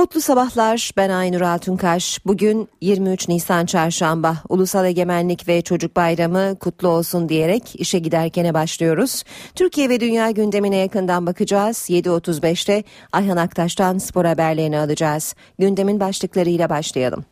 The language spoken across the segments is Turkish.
Mutlu sabahlar. Ben Aynur Altunkaş. Bugün 23 Nisan Çarşamba. Ulusal Egemenlik ve Çocuk Bayramı kutlu olsun diyerek işe giderkene başlıyoruz. Türkiye ve dünya gündemine yakından bakacağız. 7.35'te Ayhan Aktaş'tan spor haberlerini alacağız. Gündemin başlıklarıyla başlayalım.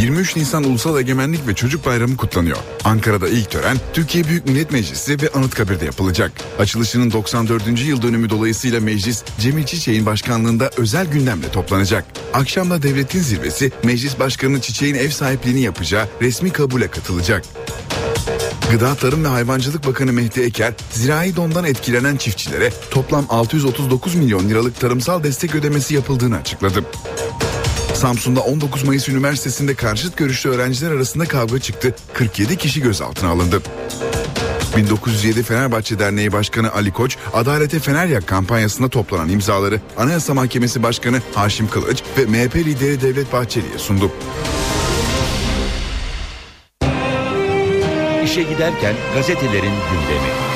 23 Nisan Ulusal Egemenlik ve Çocuk Bayramı kutlanıyor. Ankara'da ilk tören Türkiye Büyük Millet Meclisi ve Anıtkabir'de yapılacak. Açılışının 94. yıl dönümü dolayısıyla meclis Cemil Çiçek'in başkanlığında özel gündemle toplanacak. Akşamda devletin zirvesi Meclis Başkanı Çiçek'in ev sahipliğini yapacağı resmi kabule katılacak. Gıda Tarım ve Hayvancılık Bakanı Mehdi Eker, zirai dondan etkilenen çiftçilere toplam 639 milyon liralık tarımsal destek ödemesi yapıldığını açıkladı. Samsun'da 19 Mayıs Üniversitesi'nde karşıt görüşlü öğrenciler arasında kavga çıktı. 47 kişi gözaltına alındı. 1907 Fenerbahçe Derneği Başkanı Ali Koç, Adalete Fener Yak kampanyasında toplanan imzaları Anayasa Mahkemesi Başkanı Haşim Kılıç ve MHP lideri Devlet Bahçeli'ye sundu. İşe giderken gazetelerin gündemi.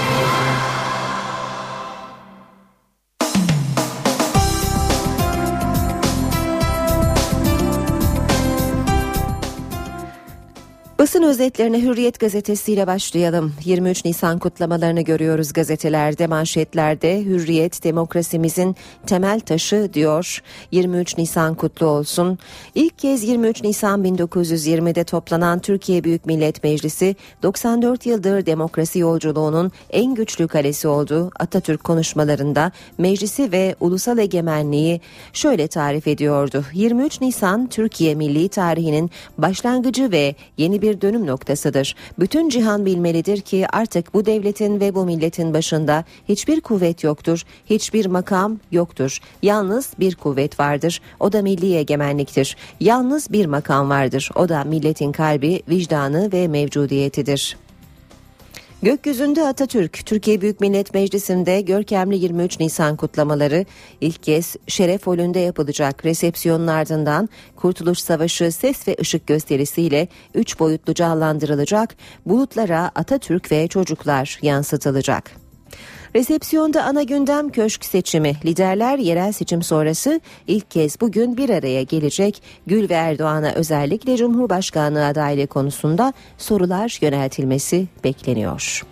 Basın özetlerine Hürriyet gazetesiyle başlayalım. 23 Nisan kutlamalarını görüyoruz gazetelerde, manşetlerde. Hürriyet demokrasimizin temel taşı diyor. 23 Nisan kutlu olsun. İlk kez 23 Nisan 1920'de toplanan Türkiye Büyük Millet Meclisi 94 yıldır demokrasi yolculuğunun en güçlü kalesi oldu. Atatürk konuşmalarında meclisi ve ulusal egemenliği şöyle tarif ediyordu. 23 Nisan Türkiye milli tarihinin başlangıcı ve yeni bir dönüm noktasıdır. Bütün cihan bilmelidir ki artık bu devletin ve bu milletin başında hiçbir kuvvet yoktur, hiçbir makam yoktur. Yalnız bir kuvvet vardır. O da milli egemenliktir. Yalnız bir makam vardır. O da milletin kalbi, vicdanı ve mevcudiyetidir. Gökyüzünde Atatürk, Türkiye Büyük Millet Meclisi'nde görkemli 23 Nisan kutlamaları ilk kez şeref holünde yapılacak. Resepsiyonun ardından Kurtuluş Savaşı ses ve ışık gösterisiyle 3 boyutlu canlandırılacak. Bulutlara Atatürk ve çocuklar yansıtılacak. Resepsiyonda ana gündem köşk seçimi. Liderler yerel seçim sonrası ilk kez bugün bir araya gelecek. Gül ve Erdoğan'a özellikle Cumhurbaşkanlığı adaylığı konusunda sorular yöneltilmesi bekleniyor.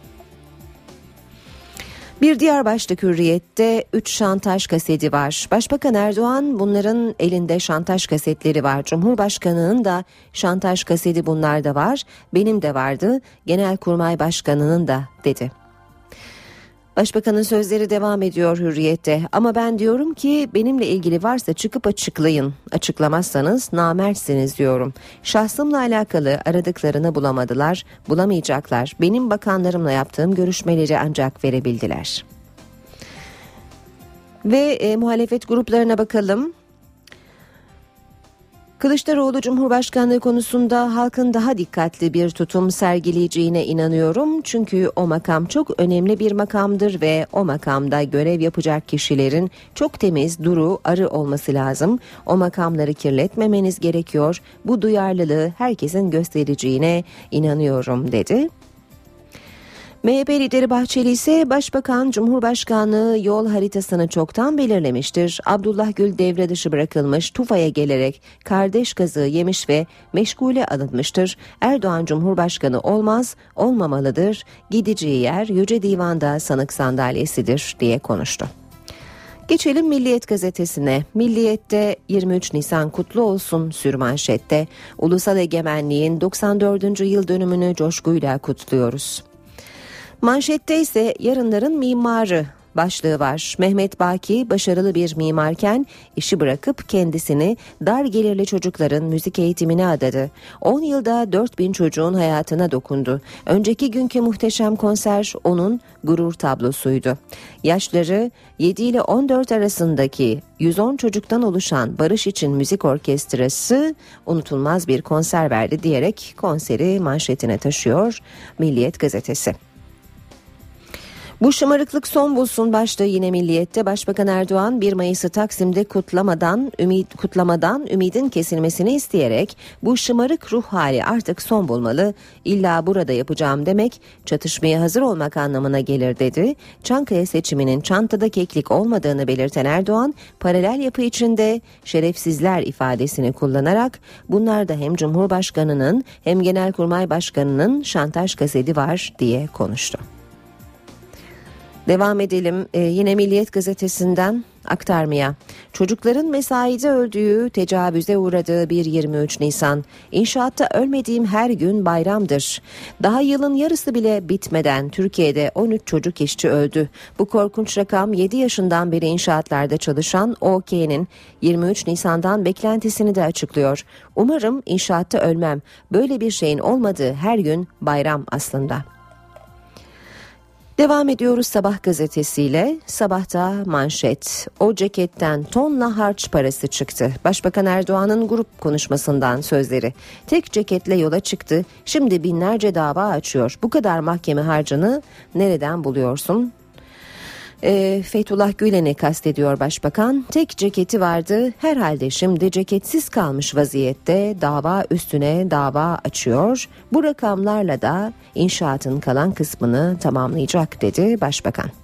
Bir diğer başlık hürriyette 3 şantaj kaseti var. Başbakan Erdoğan bunların elinde şantaj kasetleri var. Cumhurbaşkanının da şantaj kaseti bunlarda var. Benim de vardı. Genelkurmay Başkanı'nın da dedi. Başbakanın sözleri devam ediyor hürriyette ama ben diyorum ki benimle ilgili varsa çıkıp açıklayın. Açıklamazsanız namertsiniz diyorum. Şahsımla alakalı aradıklarını bulamadılar, bulamayacaklar. Benim bakanlarımla yaptığım görüşmeleri ancak verebildiler. Ve e, muhalefet gruplarına bakalım. Kılıçdaroğlu Cumhurbaşkanlığı konusunda halkın daha dikkatli bir tutum sergileyeceğine inanıyorum. Çünkü o makam çok önemli bir makamdır ve o makamda görev yapacak kişilerin çok temiz, duru, arı olması lazım. O makamları kirletmemeniz gerekiyor. Bu duyarlılığı herkesin göstereceğine inanıyorum dedi. MHP lideri Bahçeli ise Başbakan Cumhurbaşkanlığı yol haritasını çoktan belirlemiştir. Abdullah Gül devre dışı bırakılmış, Tufa'ya gelerek kardeş kazığı yemiş ve meşgule alınmıştır. Erdoğan Cumhurbaşkanı olmaz, olmamalıdır. Gideceği yer Yüce Divan'da sanık sandalyesidir diye konuştu. Geçelim Milliyet gazetesine. Milliyet'te 23 Nisan kutlu olsun sürmanşette. Ulusal egemenliğin 94. yıl dönümünü coşkuyla kutluyoruz. Manşette ise yarınların mimarı başlığı var. Mehmet Baki başarılı bir mimarken işi bırakıp kendisini dar gelirli çocukların müzik eğitimine adadı. 10 yılda 4000 çocuğun hayatına dokundu. Önceki günkü muhteşem konser onun gurur tablosuydu. Yaşları 7 ile 14 arasındaki 110 çocuktan oluşan Barış için Müzik Orkestrası unutulmaz bir konser verdi diyerek konseri manşetine taşıyor Milliyet gazetesi. Bu şımarıklık son bulsun başta yine milliyette Başbakan Erdoğan 1 Mayıs'ı Taksim'de kutlamadan ümit kutlamadan ümidin kesilmesini isteyerek bu şımarık ruh hali artık son bulmalı. İlla burada yapacağım demek çatışmaya hazır olmak anlamına gelir dedi. Çankaya seçiminin çantada keklik olmadığını belirten Erdoğan paralel yapı içinde şerefsizler ifadesini kullanarak bunlar da hem Cumhurbaşkanının hem Genelkurmay Başkanının şantaj kaseti var diye konuştu. Devam edelim ee, yine Milliyet gazetesinden aktarmaya. Çocukların mesaide öldüğü, tecavüze uğradığı bir 23 Nisan. İnşaatta ölmediğim her gün bayramdır. Daha yılın yarısı bile bitmeden Türkiye'de 13 çocuk işçi öldü. Bu korkunç rakam 7 yaşından beri inşaatlarda çalışan OK'nin 23 Nisan'dan beklentisini de açıklıyor. Umarım inşaatta ölmem. Böyle bir şeyin olmadığı her gün bayram aslında. Devam ediyoruz Sabah gazetesiyle. Sabahta manşet. O ceketten tonla harç parası çıktı. Başbakan Erdoğan'ın grup konuşmasından sözleri. Tek ceketle yola çıktı. Şimdi binlerce dava açıyor. Bu kadar mahkeme harcını nereden buluyorsun? E, Fethullah Gülen'i kastediyor başbakan. Tek ceketi vardı. Herhalde şimdi ceketsiz kalmış vaziyette dava üstüne dava açıyor. Bu rakamlarla da inşaatın kalan kısmını tamamlayacak dedi başbakan.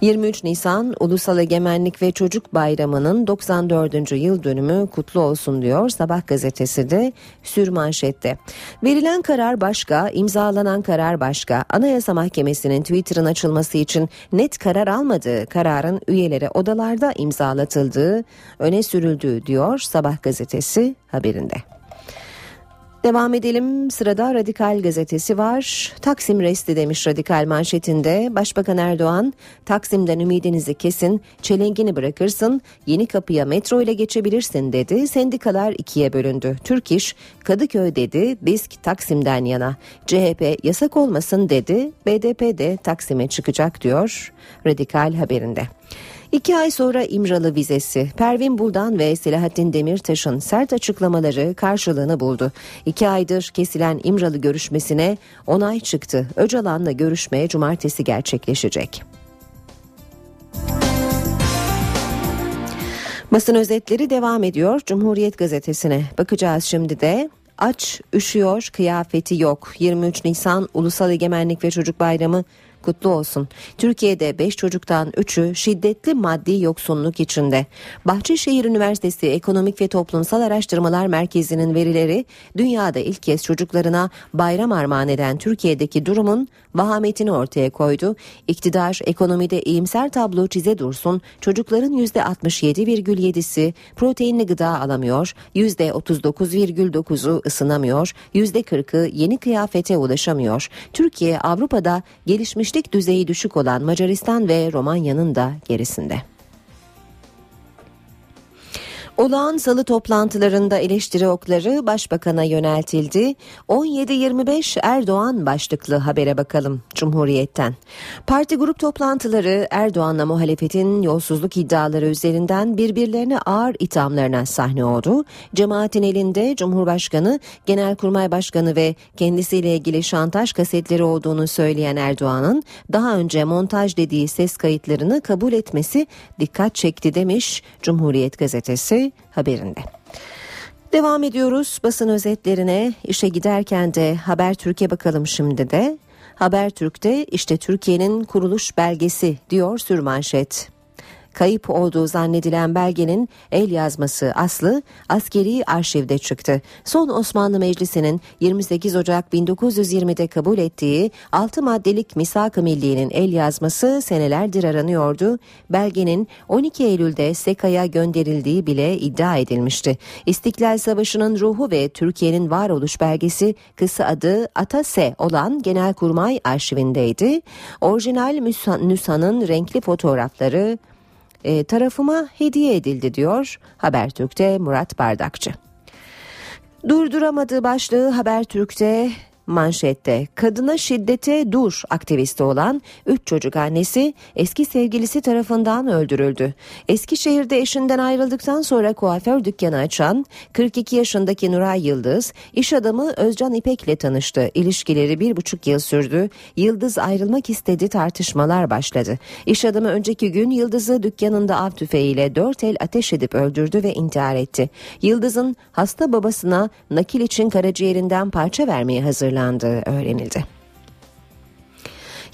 23 Nisan Ulusal Egemenlik ve Çocuk Bayramı'nın 94. yıl dönümü kutlu olsun diyor Sabah gazetesi de sürmanşette. Verilen karar başka, imzalanan karar başka. Anayasa Mahkemesi'nin Twitter'ın açılması için net karar almadığı kararın üyeleri odalarda imzalatıldığı öne sürüldü diyor Sabah gazetesi haberinde. Devam edelim. Sırada Radikal gazetesi var. Taksim resti demiş Radikal manşetinde. Başbakan Erdoğan, Taksim'den ümidinizi kesin, çelengini bırakırsın, yeni kapıya metro ile geçebilirsin dedi. Sendikalar ikiye bölündü. Türk İş, Kadıköy dedi, BİSK Taksim'den yana. CHP yasak olmasın dedi, BDP de Taksim'e çıkacak diyor Radikal haberinde. İki ay sonra İmralı vizesi, Pervin Buldan ve Selahattin Demirtaş'ın sert açıklamaları karşılığını buldu. İki aydır kesilen İmralı görüşmesine onay çıktı. Öcalan'la görüşmeye cumartesi gerçekleşecek. Basın özetleri devam ediyor. Cumhuriyet gazetesine bakacağız şimdi de. Aç, üşüyor, kıyafeti yok. 23 Nisan Ulusal Egemenlik ve Çocuk Bayramı kutlu olsun. Türkiye'de 5 çocuktan 3'ü şiddetli maddi yoksunluk içinde. Bahçeşehir Üniversitesi Ekonomik ve Toplumsal Araştırmalar Merkezi'nin verileri dünyada ilk kez çocuklarına bayram armağan eden Türkiye'deki durumun vahametini ortaya koydu. İktidar ekonomide iyimser tablo çize dursun çocukların %67,7'si proteinli gıda alamıyor, %39,9'u ısınamıyor, %40'ı yeni kıyafete ulaşamıyor. Türkiye Avrupa'da gelişmişlik düzeyi düşük olan Macaristan ve Romanya'nın da gerisinde. Olağan salı toplantılarında eleştiri okları başbakana yöneltildi. 17-25 Erdoğan başlıklı habere bakalım Cumhuriyet'ten. Parti grup toplantıları Erdoğan'la muhalefetin yolsuzluk iddiaları üzerinden birbirlerine ağır ithamlarına sahne oldu. Cemaatin elinde Cumhurbaşkanı, Genelkurmay Başkanı ve kendisiyle ilgili şantaj kasetleri olduğunu söyleyen Erdoğan'ın daha önce montaj dediği ses kayıtlarını kabul etmesi dikkat çekti demiş Cumhuriyet gazetesi haberinde. Devam ediyoruz basın özetlerine. işe giderken de Haber Türkiye bakalım şimdi de. Haber Türk'te işte Türkiye'nin kuruluş belgesi diyor sürmanşet kayıp olduğu zannedilen belgenin el yazması aslı askeri arşivde çıktı. Son Osmanlı Meclisi'nin 28 Ocak 1920'de kabul ettiği 6 maddelik Misak-ı Milliye'nin el yazması senelerdir aranıyordu. Belgenin 12 Eylül'de SEKA'ya gönderildiği bile iddia edilmişti. İstiklal Savaşı'nın ruhu ve Türkiye'nin varoluş belgesi kısa adı ATASE olan Genelkurmay arşivindeydi. Orijinal nüshanın renkli fotoğrafları e, tarafıma hediye edildi diyor Habertürk'te Murat Bardakçı. Durduramadığı başlığı Habertürk'te manşette kadına şiddete dur aktivisti olan 3 çocuk annesi eski sevgilisi tarafından öldürüldü. Eskişehir'de eşinden ayrıldıktan sonra kuaför dükkanı açan 42 yaşındaki Nuray Yıldız iş adamı Özcan İpek ile tanıştı. İlişkileri bir buçuk yıl sürdü. Yıldız ayrılmak istedi tartışmalar başladı. İş adamı önceki gün Yıldız'ı dükkanında av tüfeğiyle dört el ateş edip öldürdü ve intihar etti. Yıldız'ın hasta babasına nakil için karaciğerinden parça vermeye hazırlandığı öğrenildi.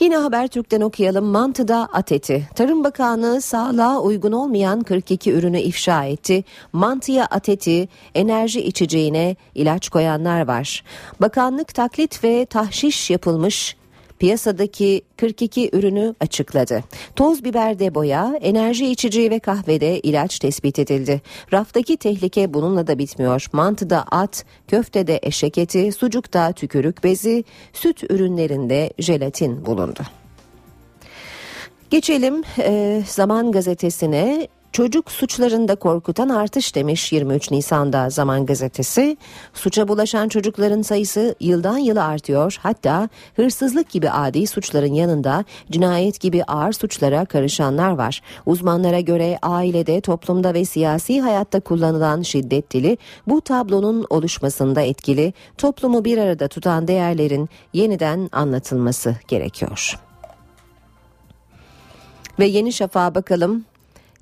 Yine Habertürk'ten okuyalım. Mantıda at eti. Tarım Bakanı sağlığa uygun olmayan 42 ürünü ifşa etti. Mantıya at eti, enerji içeceğine ilaç koyanlar var. Bakanlık taklit ve tahşiş yapılmış piyasadaki 42 ürünü açıkladı. Toz biberde boya, enerji içeceği ve kahvede ilaç tespit edildi. Raftaki tehlike bununla da bitmiyor. Mantıda at, köftede eşek eti, sucukta tükürük bezi, süt ürünlerinde jelatin bulundu. Geçelim e, Zaman Gazetesi'ne. Çocuk suçlarında korkutan artış demiş 23 Nisan'da Zaman Gazetesi. Suça bulaşan çocukların sayısı yıldan yıla artıyor. Hatta hırsızlık gibi adi suçların yanında cinayet gibi ağır suçlara karışanlar var. Uzmanlara göre ailede, toplumda ve siyasi hayatta kullanılan şiddet dili bu tablonun oluşmasında etkili. Toplumu bir arada tutan değerlerin yeniden anlatılması gerekiyor. Ve Yeni Şafak'a bakalım.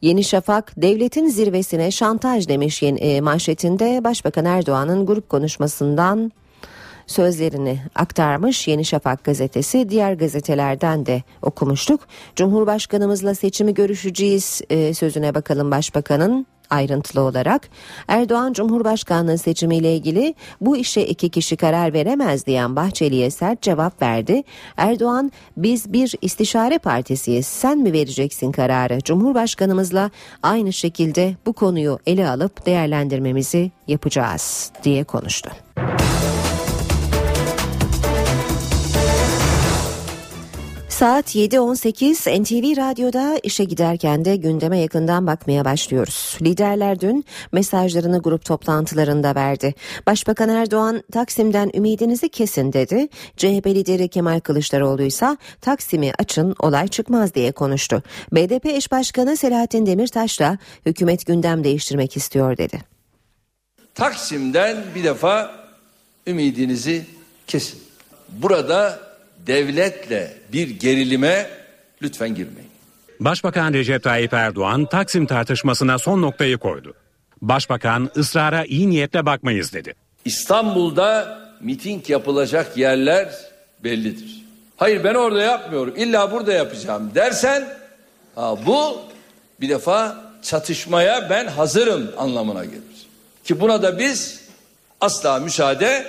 Yeni Şafak devletin zirvesine şantaj demiş e, manşetinde. Başbakan Erdoğan'ın grup konuşmasından sözlerini aktarmış Yeni Şafak gazetesi. Diğer gazetelerden de okumuştuk. Cumhurbaşkanımızla seçimi görüşeceğiz e, sözüne bakalım başbakanın ayrıntılı olarak. Erdoğan Cumhurbaşkanlığı seçimiyle ilgili bu işe iki kişi karar veremez diyen Bahçeli'ye sert cevap verdi. Erdoğan biz bir istişare partisiyiz sen mi vereceksin kararı Cumhurbaşkanımızla aynı şekilde bu konuyu ele alıp değerlendirmemizi yapacağız diye konuştu. Saat 7.18 NTV Radyo'da işe giderken de gündeme yakından bakmaya başlıyoruz. Liderler dün mesajlarını grup toplantılarında verdi. Başbakan Erdoğan Taksim'den ümidinizi kesin dedi. CHP lideri Kemal Kılıçdaroğlu ise Taksim'i açın olay çıkmaz diye konuştu. BDP eş başkanı Selahattin Demirtaş da hükümet gündem değiştirmek istiyor dedi. Taksim'den bir defa ümidinizi kesin. Burada devletle bir gerilime lütfen girmeyin. Başbakan Recep Tayyip Erdoğan Taksim tartışmasına son noktayı koydu. Başbakan ısrara iyi niyetle bakmayız dedi. İstanbul'da miting yapılacak yerler bellidir. Hayır ben orada yapmıyorum illa burada yapacağım dersen ha, bu bir defa çatışmaya ben hazırım anlamına gelir. Ki buna da biz asla müsaade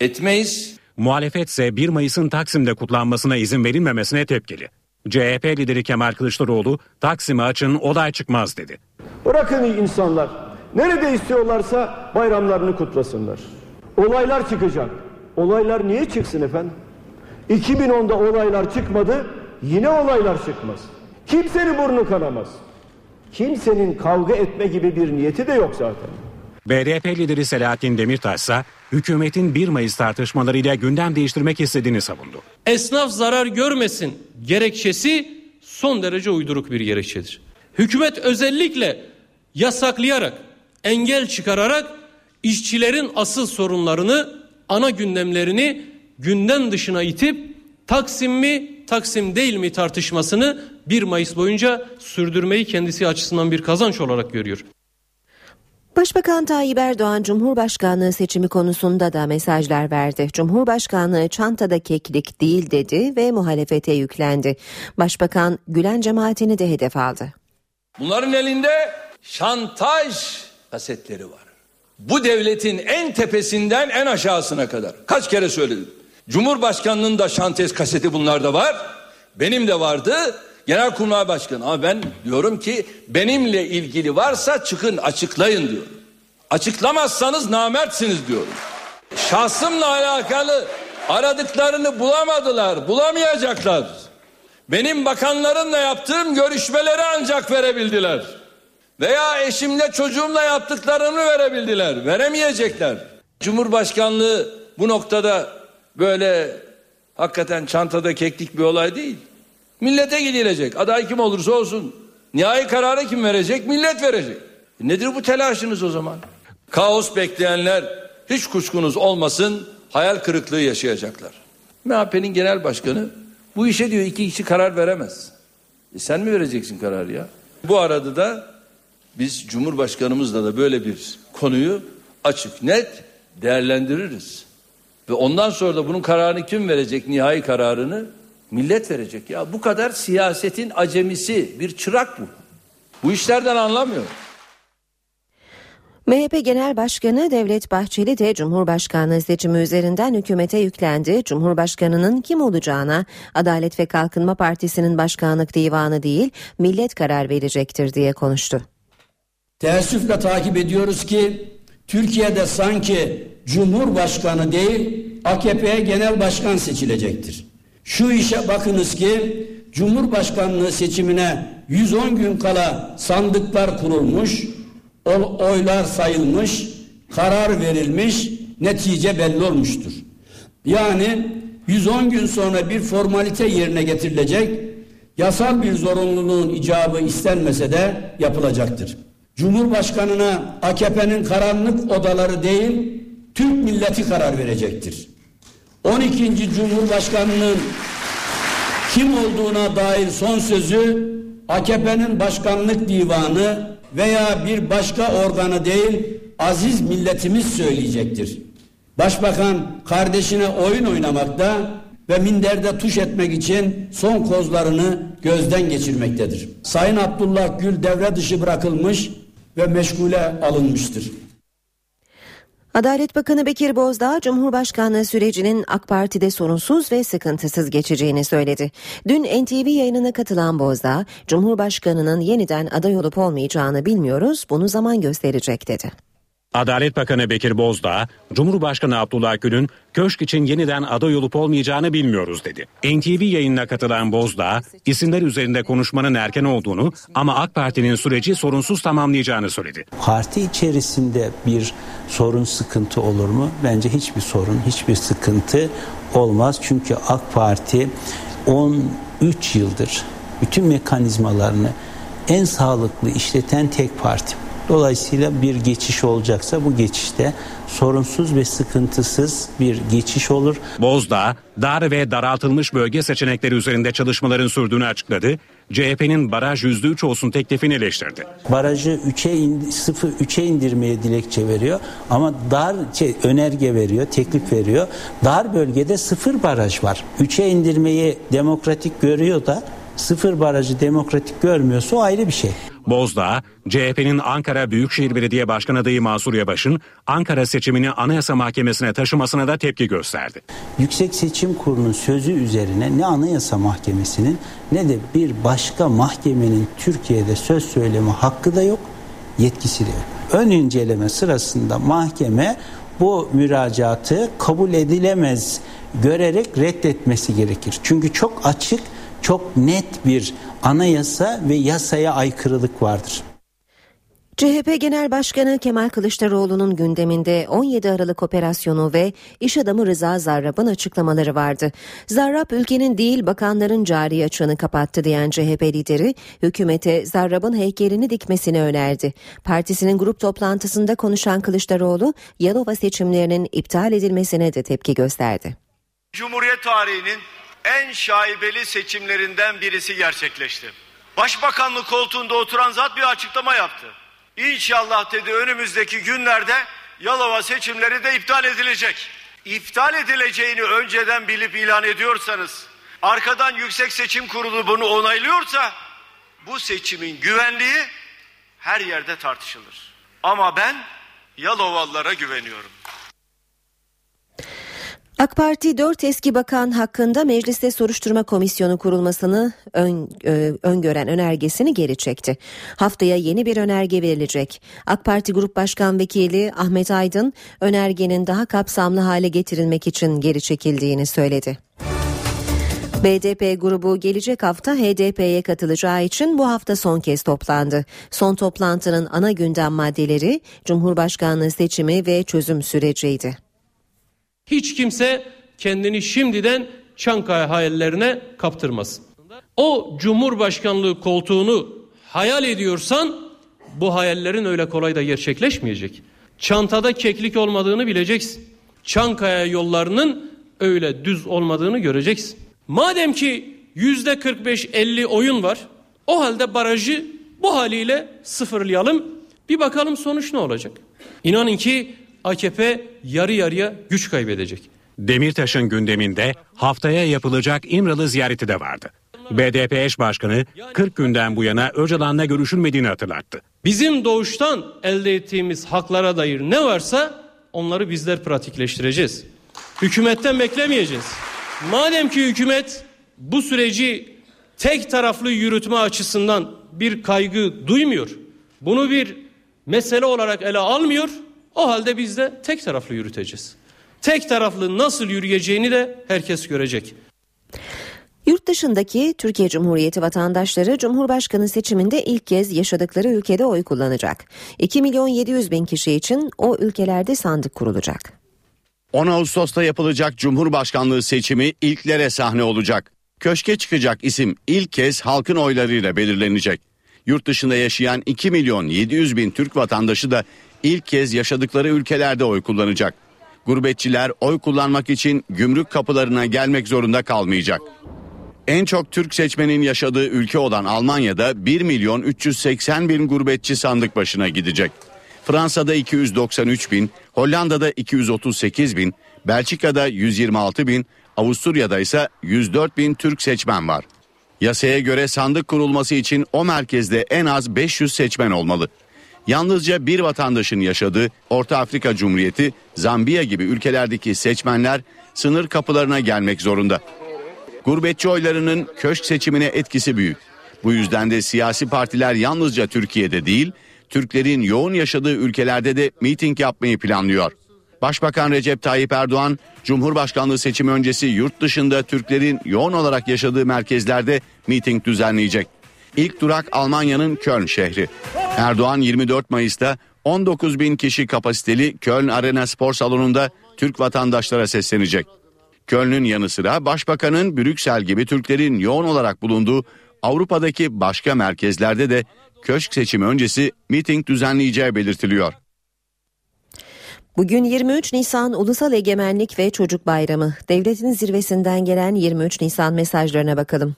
etmeyiz. Muhalefet ise 1 Mayıs'ın Taksim'de kutlanmasına izin verilmemesine tepkili. CHP lideri Kemal Kılıçdaroğlu Taksim'i açın olay çıkmaz dedi. Bırakın insanlar nerede istiyorlarsa bayramlarını kutlasınlar. Olaylar çıkacak. Olaylar niye çıksın efendim? 2010'da olaylar çıkmadı yine olaylar çıkmaz. Kimsenin burnu kanamaz. Kimsenin kavga etme gibi bir niyeti de yok zaten. BDP lideri Selahattin Demirtaş ise hükümetin 1 Mayıs tartışmalarıyla gündem değiştirmek istediğini savundu. Esnaf zarar görmesin gerekçesi son derece uyduruk bir gerekçedir. Hükümet özellikle yasaklayarak, engel çıkararak işçilerin asıl sorunlarını, ana gündemlerini gündem dışına itip Taksim mi, Taksim değil mi tartışmasını 1 Mayıs boyunca sürdürmeyi kendisi açısından bir kazanç olarak görüyor. Başbakan Tayyip Erdoğan Cumhurbaşkanlığı seçimi konusunda da mesajlar verdi. Cumhurbaşkanlığı çantada keklik değil dedi ve muhalefete yüklendi. Başbakan Gülen cemaatini de hedef aldı. Bunların elinde şantaj kasetleri var. Bu devletin en tepesinden en aşağısına kadar. Kaç kere söyledim. Cumhurbaşkanlığının da şantaj kaseti bunlarda var. Benim de vardı. Genelkurmay Başkanı ama ben diyorum ki benimle ilgili varsa çıkın açıklayın diyorum. Açıklamazsanız namertsiniz diyorum. Şahsımla alakalı aradıklarını bulamadılar, bulamayacaklar. Benim bakanlarımla yaptığım görüşmeleri ancak verebildiler. Veya eşimle çocuğumla yaptıklarını verebildiler. Veremeyecekler. Cumhurbaşkanlığı bu noktada Böyle hakikaten çantada keklik bir olay değil. Millete gidilecek. Aday kim olursa olsun. Nihai kararı kim verecek? Millet verecek. E nedir bu telaşınız o zaman? Kaos bekleyenler hiç kuşkunuz olmasın hayal kırıklığı yaşayacaklar. MHP'nin genel başkanı bu işe diyor iki kişi karar veremez. E sen mi vereceksin kararı ya? Bu arada da biz Cumhurbaşkanımızla da böyle bir konuyu açık net değerlendiririz. Ve ondan sonra da bunun kararını kim verecek nihai kararını? Millet verecek ya. Bu kadar siyasetin acemisi bir çırak bu. Bu işlerden anlamıyor. MHP Genel Başkanı Devlet Bahçeli de Cumhurbaşkanlığı seçimi üzerinden hükümete yüklendi. Cumhurbaşkanının kim olacağına Adalet ve Kalkınma Partisi'nin başkanlık divanı değil millet karar verecektir diye konuştu. Teessüfle takip ediyoruz ki Türkiye'de sanki Cumhurbaşkanı değil AKP'ye genel başkan seçilecektir. Şu işe bakınız ki Cumhurbaşkanlığı seçimine 110 gün kala sandıklar kurulmuş, oylar sayılmış, karar verilmiş, netice belli olmuştur. Yani 110 gün sonra bir formalite yerine getirilecek, yasal bir zorunluluğun icabı istenmese de yapılacaktır. Cumhurbaşkanına AKP'nin karanlık odaları değil, Türk milleti karar verecektir. 12. Cumhurbaşkanının kim olduğuna dair son sözü AKP'nin başkanlık divanı veya bir başka organı değil aziz milletimiz söyleyecektir. Başbakan kardeşine oyun oynamakta ve minderde tuş etmek için son kozlarını gözden geçirmektedir. Sayın Abdullah Gül devre dışı bırakılmış ve meşgule alınmıştır. Adalet Bakanı Bekir Bozdağ, Cumhurbaşkanlığı sürecinin AK Parti'de sorunsuz ve sıkıntısız geçeceğini söyledi. Dün NTV yayınına katılan Bozdağ, Cumhurbaşkanının yeniden aday olup olmayacağını bilmiyoruz, bunu zaman gösterecek dedi. Adalet Bakanı Bekir Bozdağ, Cumhurbaşkanı Abdullah Gül'ün köşk için yeniden aday olup olmayacağını bilmiyoruz dedi. NTV yayınına katılan Bozdağ, isimler üzerinde konuşmanın erken olduğunu ama AK Parti'nin süreci sorunsuz tamamlayacağını söyledi. Parti içerisinde bir sorun sıkıntı olur mu? Bence hiçbir sorun, hiçbir sıkıntı olmaz. Çünkü AK Parti 13 yıldır bütün mekanizmalarını en sağlıklı işleten tek parti. Dolayısıyla bir geçiş olacaksa bu geçişte sorunsuz ve sıkıntısız bir geçiş olur. Bozdağ, dar ve daraltılmış bölge seçenekleri üzerinde çalışmaların sürdüğünü açıkladı. CHP'nin baraj %3 olsun teklifini eleştirdi. Barajı 3'e in, 0 3'e indirmeye dilekçe veriyor ama dar şey, önerge veriyor, teklif veriyor. Dar bölgede sıfır baraj var. 3'e indirmeyi demokratik görüyor da sıfır barajı demokratik görmüyorsa o ayrı bir şey. Bozdağ, CHP'nin Ankara Büyükşehir Belediye Başkan adayı Mansur Yavaş'ın Ankara seçimini Anayasa Mahkemesi'ne taşımasına da tepki gösterdi. Yüksek Seçim Kurulu'nun sözü üzerine ne Anayasa Mahkemesi'nin ne de bir başka mahkemenin Türkiye'de söz söyleme hakkı da yok, yetkisi de yok. Ön inceleme sırasında mahkeme bu müracaatı kabul edilemez görerek reddetmesi gerekir. Çünkü çok açık çok net bir anayasa ve yasaya aykırılık vardır. CHP Genel Başkanı Kemal Kılıçdaroğlu'nun gündeminde 17 Aralık operasyonu ve iş adamı Rıza Zarrab'ın açıklamaları vardı. Zarrab ülkenin değil bakanların cari açığını kapattı diyen CHP lideri hükümete Zarrab'ın heykelini dikmesini önerdi. Partisinin grup toplantısında konuşan Kılıçdaroğlu Yalova seçimlerinin iptal edilmesine de tepki gösterdi. Cumhuriyet tarihinin en şaibeli seçimlerinden birisi gerçekleşti. Başbakanlık koltuğunda oturan zat bir açıklama yaptı. İnşallah dedi önümüzdeki günlerde Yalova seçimleri de iptal edilecek. İptal edileceğini önceden bilip ilan ediyorsanız, arkadan Yüksek Seçim Kurulu bunu onaylıyorsa bu seçimin güvenliği her yerde tartışılır. Ama ben Yalovalılara güveniyorum. AK Parti 4 eski bakan hakkında mecliste soruşturma komisyonu kurulmasını ön, ö, öngören önergesini geri çekti. Haftaya yeni bir önerge verilecek. AK Parti Grup Başkan Vekili Ahmet Aydın önergenin daha kapsamlı hale getirilmek için geri çekildiğini söyledi. BDP grubu gelecek hafta HDP'ye katılacağı için bu hafta son kez toplandı. Son toplantının ana gündem maddeleri Cumhurbaşkanlığı seçimi ve çözüm süreciydi. Hiç kimse kendini şimdiden Çankaya hayallerine kaptırmasın. O Cumhurbaşkanlığı koltuğunu hayal ediyorsan bu hayallerin öyle kolay da gerçekleşmeyecek. Çantada keklik olmadığını bileceksin. Çankaya yollarının öyle düz olmadığını göreceksin. Madem ki yüzde 45-50 oyun var o halde barajı bu haliyle sıfırlayalım bir bakalım sonuç ne olacak. İnanın ki AKP yarı yarıya güç kaybedecek. Demirtaş'ın gündeminde haftaya yapılacak İmralı ziyareti de vardı. BDP eş başkanı 40 günden bu yana Öcalan'la görüşülmediğini hatırlattı. Bizim doğuştan elde ettiğimiz haklara dair ne varsa onları bizler pratikleştireceğiz. Hükümetten beklemeyeceğiz. Madem ki hükümet bu süreci tek taraflı yürütme açısından bir kaygı duymuyor. Bunu bir mesele olarak ele almıyor. O halde biz de tek taraflı yürüteceğiz. Tek taraflı nasıl yürüyeceğini de herkes görecek. Yurt dışındaki Türkiye Cumhuriyeti vatandaşları Cumhurbaşkanı seçiminde ilk kez yaşadıkları ülkede oy kullanacak. 2 milyon 700 bin kişi için o ülkelerde sandık kurulacak. 10 Ağustos'ta yapılacak Cumhurbaşkanlığı seçimi ilklere sahne olacak. Köşke çıkacak isim ilk kez halkın oylarıyla belirlenecek. Yurt dışında yaşayan 2 milyon 700 bin Türk vatandaşı da ilk kez yaşadıkları ülkelerde oy kullanacak. Gurbetçiler oy kullanmak için gümrük kapılarına gelmek zorunda kalmayacak. En çok Türk seçmenin yaşadığı ülke olan Almanya'da 1 milyon 380 bin gurbetçi sandık başına gidecek. Fransa'da 293 bin, Hollanda'da 238 bin, Belçika'da 126 bin, Avusturya'da ise 104 bin Türk seçmen var. Yasaya göre sandık kurulması için o merkezde en az 500 seçmen olmalı. Yalnızca bir vatandaşın yaşadığı Orta Afrika Cumhuriyeti, Zambiya gibi ülkelerdeki seçmenler sınır kapılarına gelmek zorunda. Gurbetçi oylarının köşk seçimine etkisi büyük. Bu yüzden de siyasi partiler yalnızca Türkiye'de değil, Türklerin yoğun yaşadığı ülkelerde de miting yapmayı planlıyor. Başbakan Recep Tayyip Erdoğan, Cumhurbaşkanlığı seçimi öncesi yurt dışında Türklerin yoğun olarak yaşadığı merkezlerde miting düzenleyecek. İlk durak Almanya'nın Köln şehri. Erdoğan 24 Mayıs'ta 19 bin kişi kapasiteli Köln Arena Spor Salonu'nda Türk vatandaşlara seslenecek. Köln'ün yanı sıra Başbakan'ın Brüksel gibi Türklerin yoğun olarak bulunduğu Avrupa'daki başka merkezlerde de köşk seçimi öncesi miting düzenleyeceği belirtiliyor. Bugün 23 Nisan Ulusal Egemenlik ve Çocuk Bayramı. Devletin zirvesinden gelen 23 Nisan mesajlarına bakalım.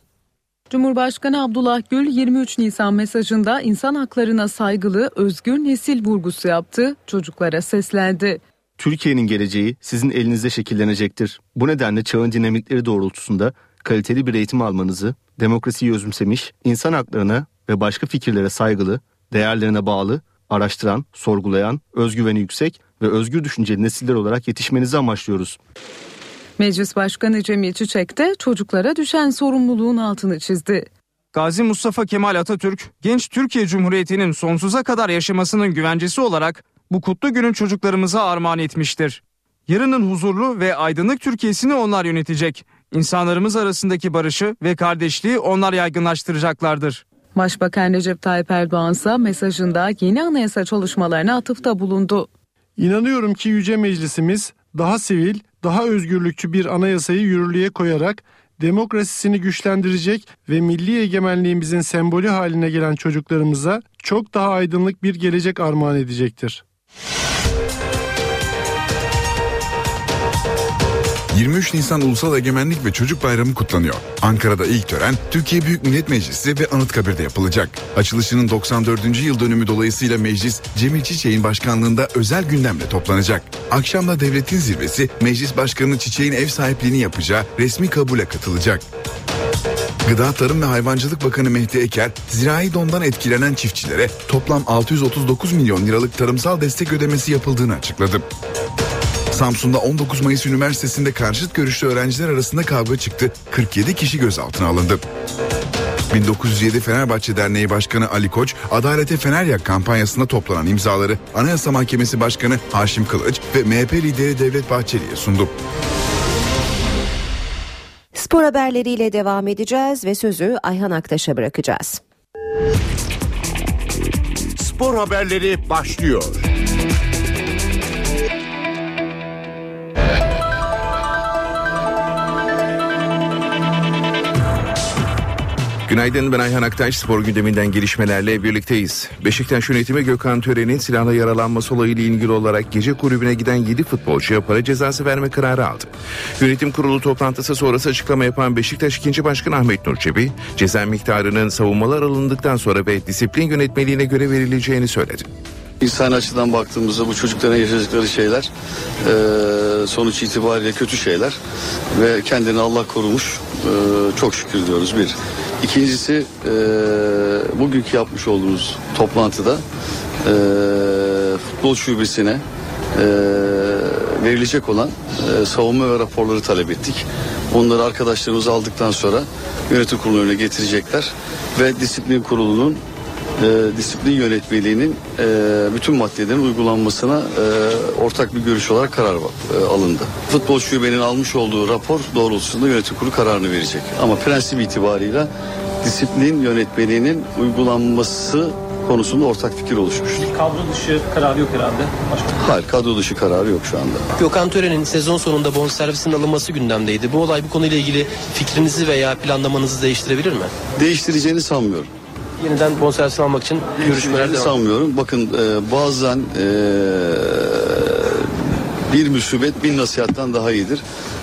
Cumhurbaşkanı Abdullah Gül 23 Nisan mesajında insan haklarına saygılı, özgür nesil vurgusu yaptı, çocuklara seslendi. Türkiye'nin geleceği sizin elinizde şekillenecektir. Bu nedenle çağın dinamikleri doğrultusunda kaliteli bir eğitim almanızı, demokrasiyi özümsemiş, insan haklarına ve başka fikirlere saygılı, değerlerine bağlı, araştıran, sorgulayan, özgüveni yüksek ve özgür düşünceli nesiller olarak yetişmenizi amaçlıyoruz. Meclis Başkanı Cemil Çiçek de çocuklara düşen sorumluluğun altını çizdi. Gazi Mustafa Kemal Atatürk, genç Türkiye Cumhuriyeti'nin sonsuza kadar yaşamasının güvencesi olarak bu kutlu günün çocuklarımıza armağan etmiştir. Yarının huzurlu ve aydınlık Türkiye'sini onlar yönetecek. İnsanlarımız arasındaki barışı ve kardeşliği onlar yaygınlaştıracaklardır. Başbakan Recep Tayyip Erdoğan ise mesajında yeni anayasa çalışmalarına atıfta bulundu. İnanıyorum ki Yüce Meclisimiz daha sivil, daha özgürlükçü bir anayasayı yürürlüğe koyarak demokrasisini güçlendirecek ve milli egemenliğimizin sembolü haline gelen çocuklarımıza çok daha aydınlık bir gelecek armağan edecektir. 23 Nisan Ulusal Egemenlik ve Çocuk Bayramı kutlanıyor. Ankara'da ilk tören Türkiye Büyük Millet Meclisi ve Anıtkabir'de yapılacak. Açılışının 94. yıl dönümü dolayısıyla meclis Cemil Çiçek'in başkanlığında özel gündemle toplanacak. Akşamda devletin zirvesi Meclis Başkanı Çiçek'in ev sahipliğini yapacağı resmi kabule katılacak. Gıda Tarım ve Hayvancılık Bakanı Mehdi Eker, zirai dondan etkilenen çiftçilere toplam 639 milyon liralık tarımsal destek ödemesi yapıldığını açıkladı. Samsun'da 19 Mayıs Üniversitesi'nde karşıt görüşlü öğrenciler arasında kavga çıktı. 47 kişi gözaltına alındı. 1907 Fenerbahçe Derneği Başkanı Ali Koç, Adalete Fener Yak kampanyasında toplanan imzaları Anayasa Mahkemesi Başkanı Haşim Kılıç ve MHP lideri Devlet Bahçeli'ye sundu. Spor haberleriyle devam edeceğiz ve sözü Ayhan Aktaş'a bırakacağız. Spor haberleri başlıyor. Günaydın ben Ayhan Aktaş spor gündeminden gelişmelerle birlikteyiz. Beşiktaş yönetimi Gökhan Tören'in silahla yaralanması olayıyla ilgili olarak gece kulübüne giden 7 futbolcuya para cezası verme kararı aldı. Yönetim kurulu toplantısı sonrası açıklama yapan Beşiktaş 2. Başkanı Ahmet Nur Çebi, ceza miktarının savunmalar alındıktan sonra ve disiplin yönetmeliğine göre verileceğini söyledi. İnsan açıdan baktığımızda bu çocukların yaşadıkları şeyler e, sonuç itibariyle kötü şeyler ve kendini Allah korumuş e, çok şükür diyoruz bir. İkincisi e, bugünkü yapmış olduğumuz toplantıda e, futbol şubesine e, verilecek olan e, savunma ve raporları talep ettik. Onları arkadaşlarımız aldıktan sonra yönetim kurulu önüne getirecekler ve disiplin kurulunun e, disiplin yönetmeliğinin e, bütün maddelerin uygulanmasına e, ortak bir görüş olarak karar e, alındı. Futbol şubenin almış olduğu rapor doğrultusunda yönetim kurulu kararını verecek. Ama prensip itibarıyla disiplin yönetmeliğinin uygulanması konusunda ortak fikir oluşmuştur. Kadro dışı kararı yok herhalde. Başka. Hayır kadro dışı kararı yok şu anda. Gökhan Tören'in sezon sonunda bonservisinin alınması gündemdeydi. Bu olay bu konuyla ilgili fikrinizi veya planlamanızı değiştirebilir mi? Değiştireceğini sanmıyorum. Yeniden bonservis almak için görüşmeler devam. sanmıyorum. Bakın e, bazen e, bir müsibet bin nasihattan daha iyidir.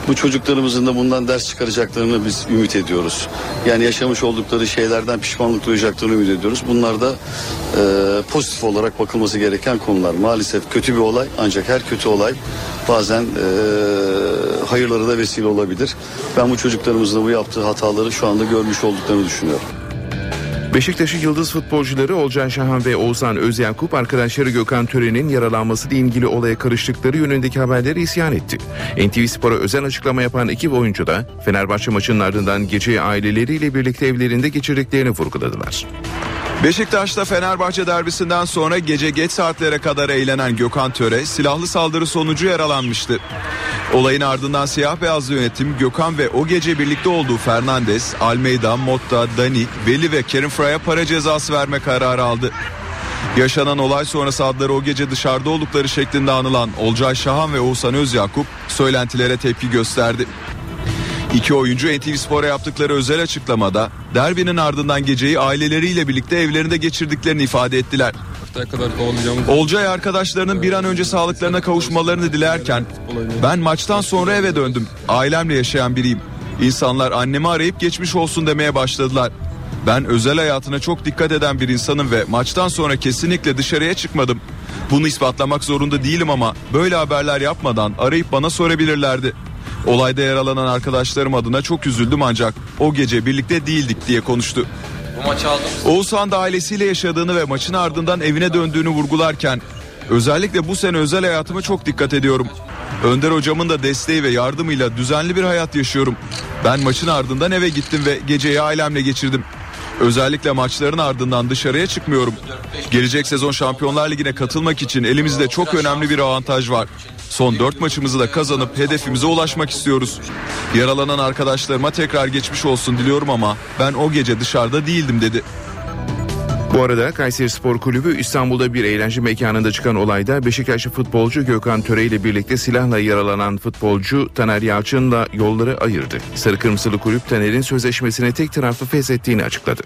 Bu çocuklarımızın da bundan ders çıkaracaklarını biz ümit ediyoruz. Yani yaşamış oldukları şeylerden pişmanlık duyacaklarını ümit ediyoruz. Bunlar da e, pozitif olarak bakılması gereken konular. Maalesef kötü bir olay ancak her kötü olay bazen e, hayırları da vesile olabilir. Ben bu çocuklarımızın da bu yaptığı hataları şu anda görmüş olduklarını düşünüyorum. Beşiktaş'ın yıldız futbolcuları Olcan Şahan ve Oğuzhan Özyakup arkadaşları Gökhan Tören'in yaralanmasıyla ilgili olaya karıştıkları yönündeki haberleri isyan etti. NTV Spor'a özel açıklama yapan iki oyuncu da Fenerbahçe maçının ardından geceyi aileleriyle birlikte evlerinde geçirdiklerini vurguladılar. Beşiktaş'ta Fenerbahçe derbisinden sonra gece geç saatlere kadar eğlenen Gökhan Töre silahlı saldırı sonucu yaralanmıştı. Olayın ardından siyah beyazlı yönetim Gökhan ve o gece birlikte olduğu Fernandes, Almeida, Motta, Dani, Veli ve Kerim Fray'a para cezası verme kararı aldı. Yaşanan olay sonrası adları o gece dışarıda oldukları şeklinde anılan Olcay Şahan ve Oğuzhan Özyakup söylentilere tepki gösterdi. İki oyuncu NTV Spor'a yaptıkları özel açıklamada derbinin ardından geceyi aileleriyle birlikte evlerinde geçirdiklerini ifade ettiler. kadar Olcay arkadaşlarının bir an önce sağlıklarına kavuşmalarını dilerken ben maçtan sonra eve döndüm. Ailemle yaşayan biriyim. İnsanlar annemi arayıp geçmiş olsun demeye başladılar. Ben özel hayatına çok dikkat eden bir insanım ve maçtan sonra kesinlikle dışarıya çıkmadım. Bunu ispatlamak zorunda değilim ama böyle haberler yapmadan arayıp bana sorabilirlerdi. Olayda yaralanan arkadaşlarım adına çok üzüldüm ancak o gece birlikte değildik diye konuştu. Bu maçı aldım. Oğuzhan da ailesiyle yaşadığını ve maçın ardından evine döndüğünü vurgularken özellikle bu sene özel hayatıma çok dikkat ediyorum. Önder hocamın da desteği ve yardımıyla düzenli bir hayat yaşıyorum. Ben maçın ardından eve gittim ve geceyi ailemle geçirdim. Özellikle maçların ardından dışarıya çıkmıyorum. Gelecek sezon Şampiyonlar Ligi'ne katılmak için elimizde çok önemli bir avantaj var. Son 4 maçımızı da kazanıp hedefimize ulaşmak istiyoruz. Yaralanan arkadaşlarıma tekrar geçmiş olsun diliyorum ama ben o gece dışarıda değildim dedi. Bu arada Kayseri Spor Kulübü İstanbul'da bir eğlence mekanında çıkan olayda Beşiktaşlı futbolcu Gökhan Töre ile birlikte silahla yaralanan futbolcu Taner Yalçın'la yolları ayırdı. Sarı Kırmızılı Kulüp Taner'in sözleşmesini tek taraflı feshettiğini açıkladı.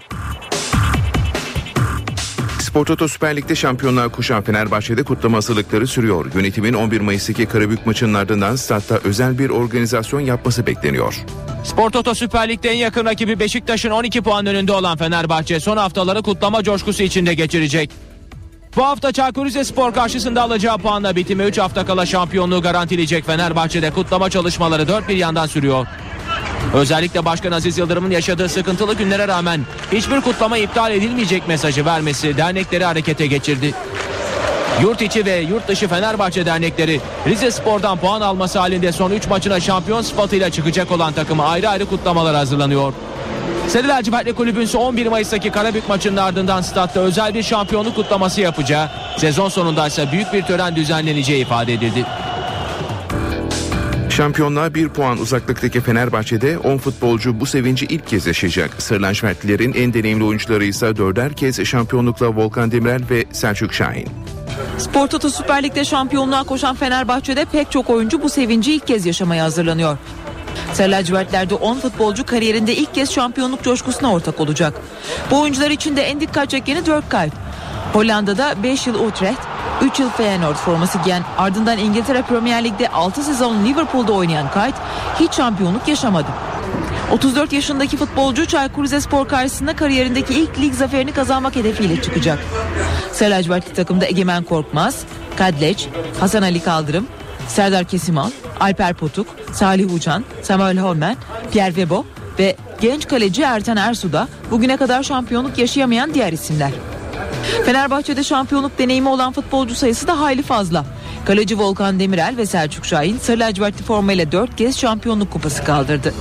Spor Toto Süper Lig'de şampiyonluğa koşan Fenerbahçe'de kutlama hazırlıkları sürüyor. Yönetimin 11 Mayıs'taki Karabük maçının ardından statta özel bir organizasyon yapması bekleniyor. Spor Toto Süper Lig'de en yakın rakibi Beşiktaş'ın 12 puan önünde olan Fenerbahçe son haftaları kutlama coşkusu içinde geçirecek. Bu hafta Çaykur Rizespor karşısında alacağı puanla bitimi 3 hafta kala şampiyonluğu garantileyecek Fenerbahçe'de kutlama çalışmaları dört bir yandan sürüyor. Özellikle Başkan Aziz Yıldırım'ın yaşadığı sıkıntılı günlere rağmen hiçbir kutlama iptal edilmeyecek mesajı vermesi dernekleri harekete geçirdi. Yurt içi ve yurt dışı Fenerbahçe dernekleri Rize Spor'dan puan alması halinde son 3 maçına şampiyon sıfatıyla çıkacak olan takımı ayrı ayrı kutlamalar hazırlanıyor. Sarı Lacivertli Kulübün ise 11 Mayıs'taki Karabük maçının ardından statta özel bir şampiyonluk kutlaması yapacağı, sezon sonunda ise büyük bir tören düzenleneceği ifade edildi. Şampiyonluğa bir puan uzaklıktaki Fenerbahçe'de 10 futbolcu bu sevinci ilk kez yaşayacak. Sarı lacivertlilerin en deneyimli oyuncuları ise dörder kez şampiyonlukla Volkan Demirel ve Selçuk Şahin. Spor Toto Süper Lig'de şampiyonluğa koşan Fenerbahçe'de pek çok oyuncu bu sevinci ilk kez yaşamaya hazırlanıyor. Sarı lacivertlerde 10 futbolcu kariyerinde ilk kez şampiyonluk coşkusuna ortak olacak. Bu oyuncular için de en dikkat çekeni Dirk Kuyt. Hollanda'da 5 yıl Utrecht, 3 yıl Feyenoord forması giyen ardından İngiltere Premier Lig'de 6 sezon Liverpool'da oynayan Kuyt hiç şampiyonluk yaşamadı. 34 yaşındaki futbolcu Çaykur Rizespor karşısında kariyerindeki ilk lig zaferini kazanmak hedefiyle çıkacak. Sarı lacivertli takımda Egemen Korkmaz, Kadleç, Hasan Ali Kaldırım, Serdar Kesimal, Alper Potuk, Salih Uçan, Samuel Holmen, Pierre Webo ve genç kaleci Ertan Ersu da bugüne kadar şampiyonluk yaşayamayan diğer isimler. Fenerbahçe'de şampiyonluk deneyimi olan futbolcu sayısı da hayli fazla. Kaleci Volkan Demirel ve Selçuk Şahin sarı lacivertli formayla 4 kez şampiyonluk kupası kaldırdı.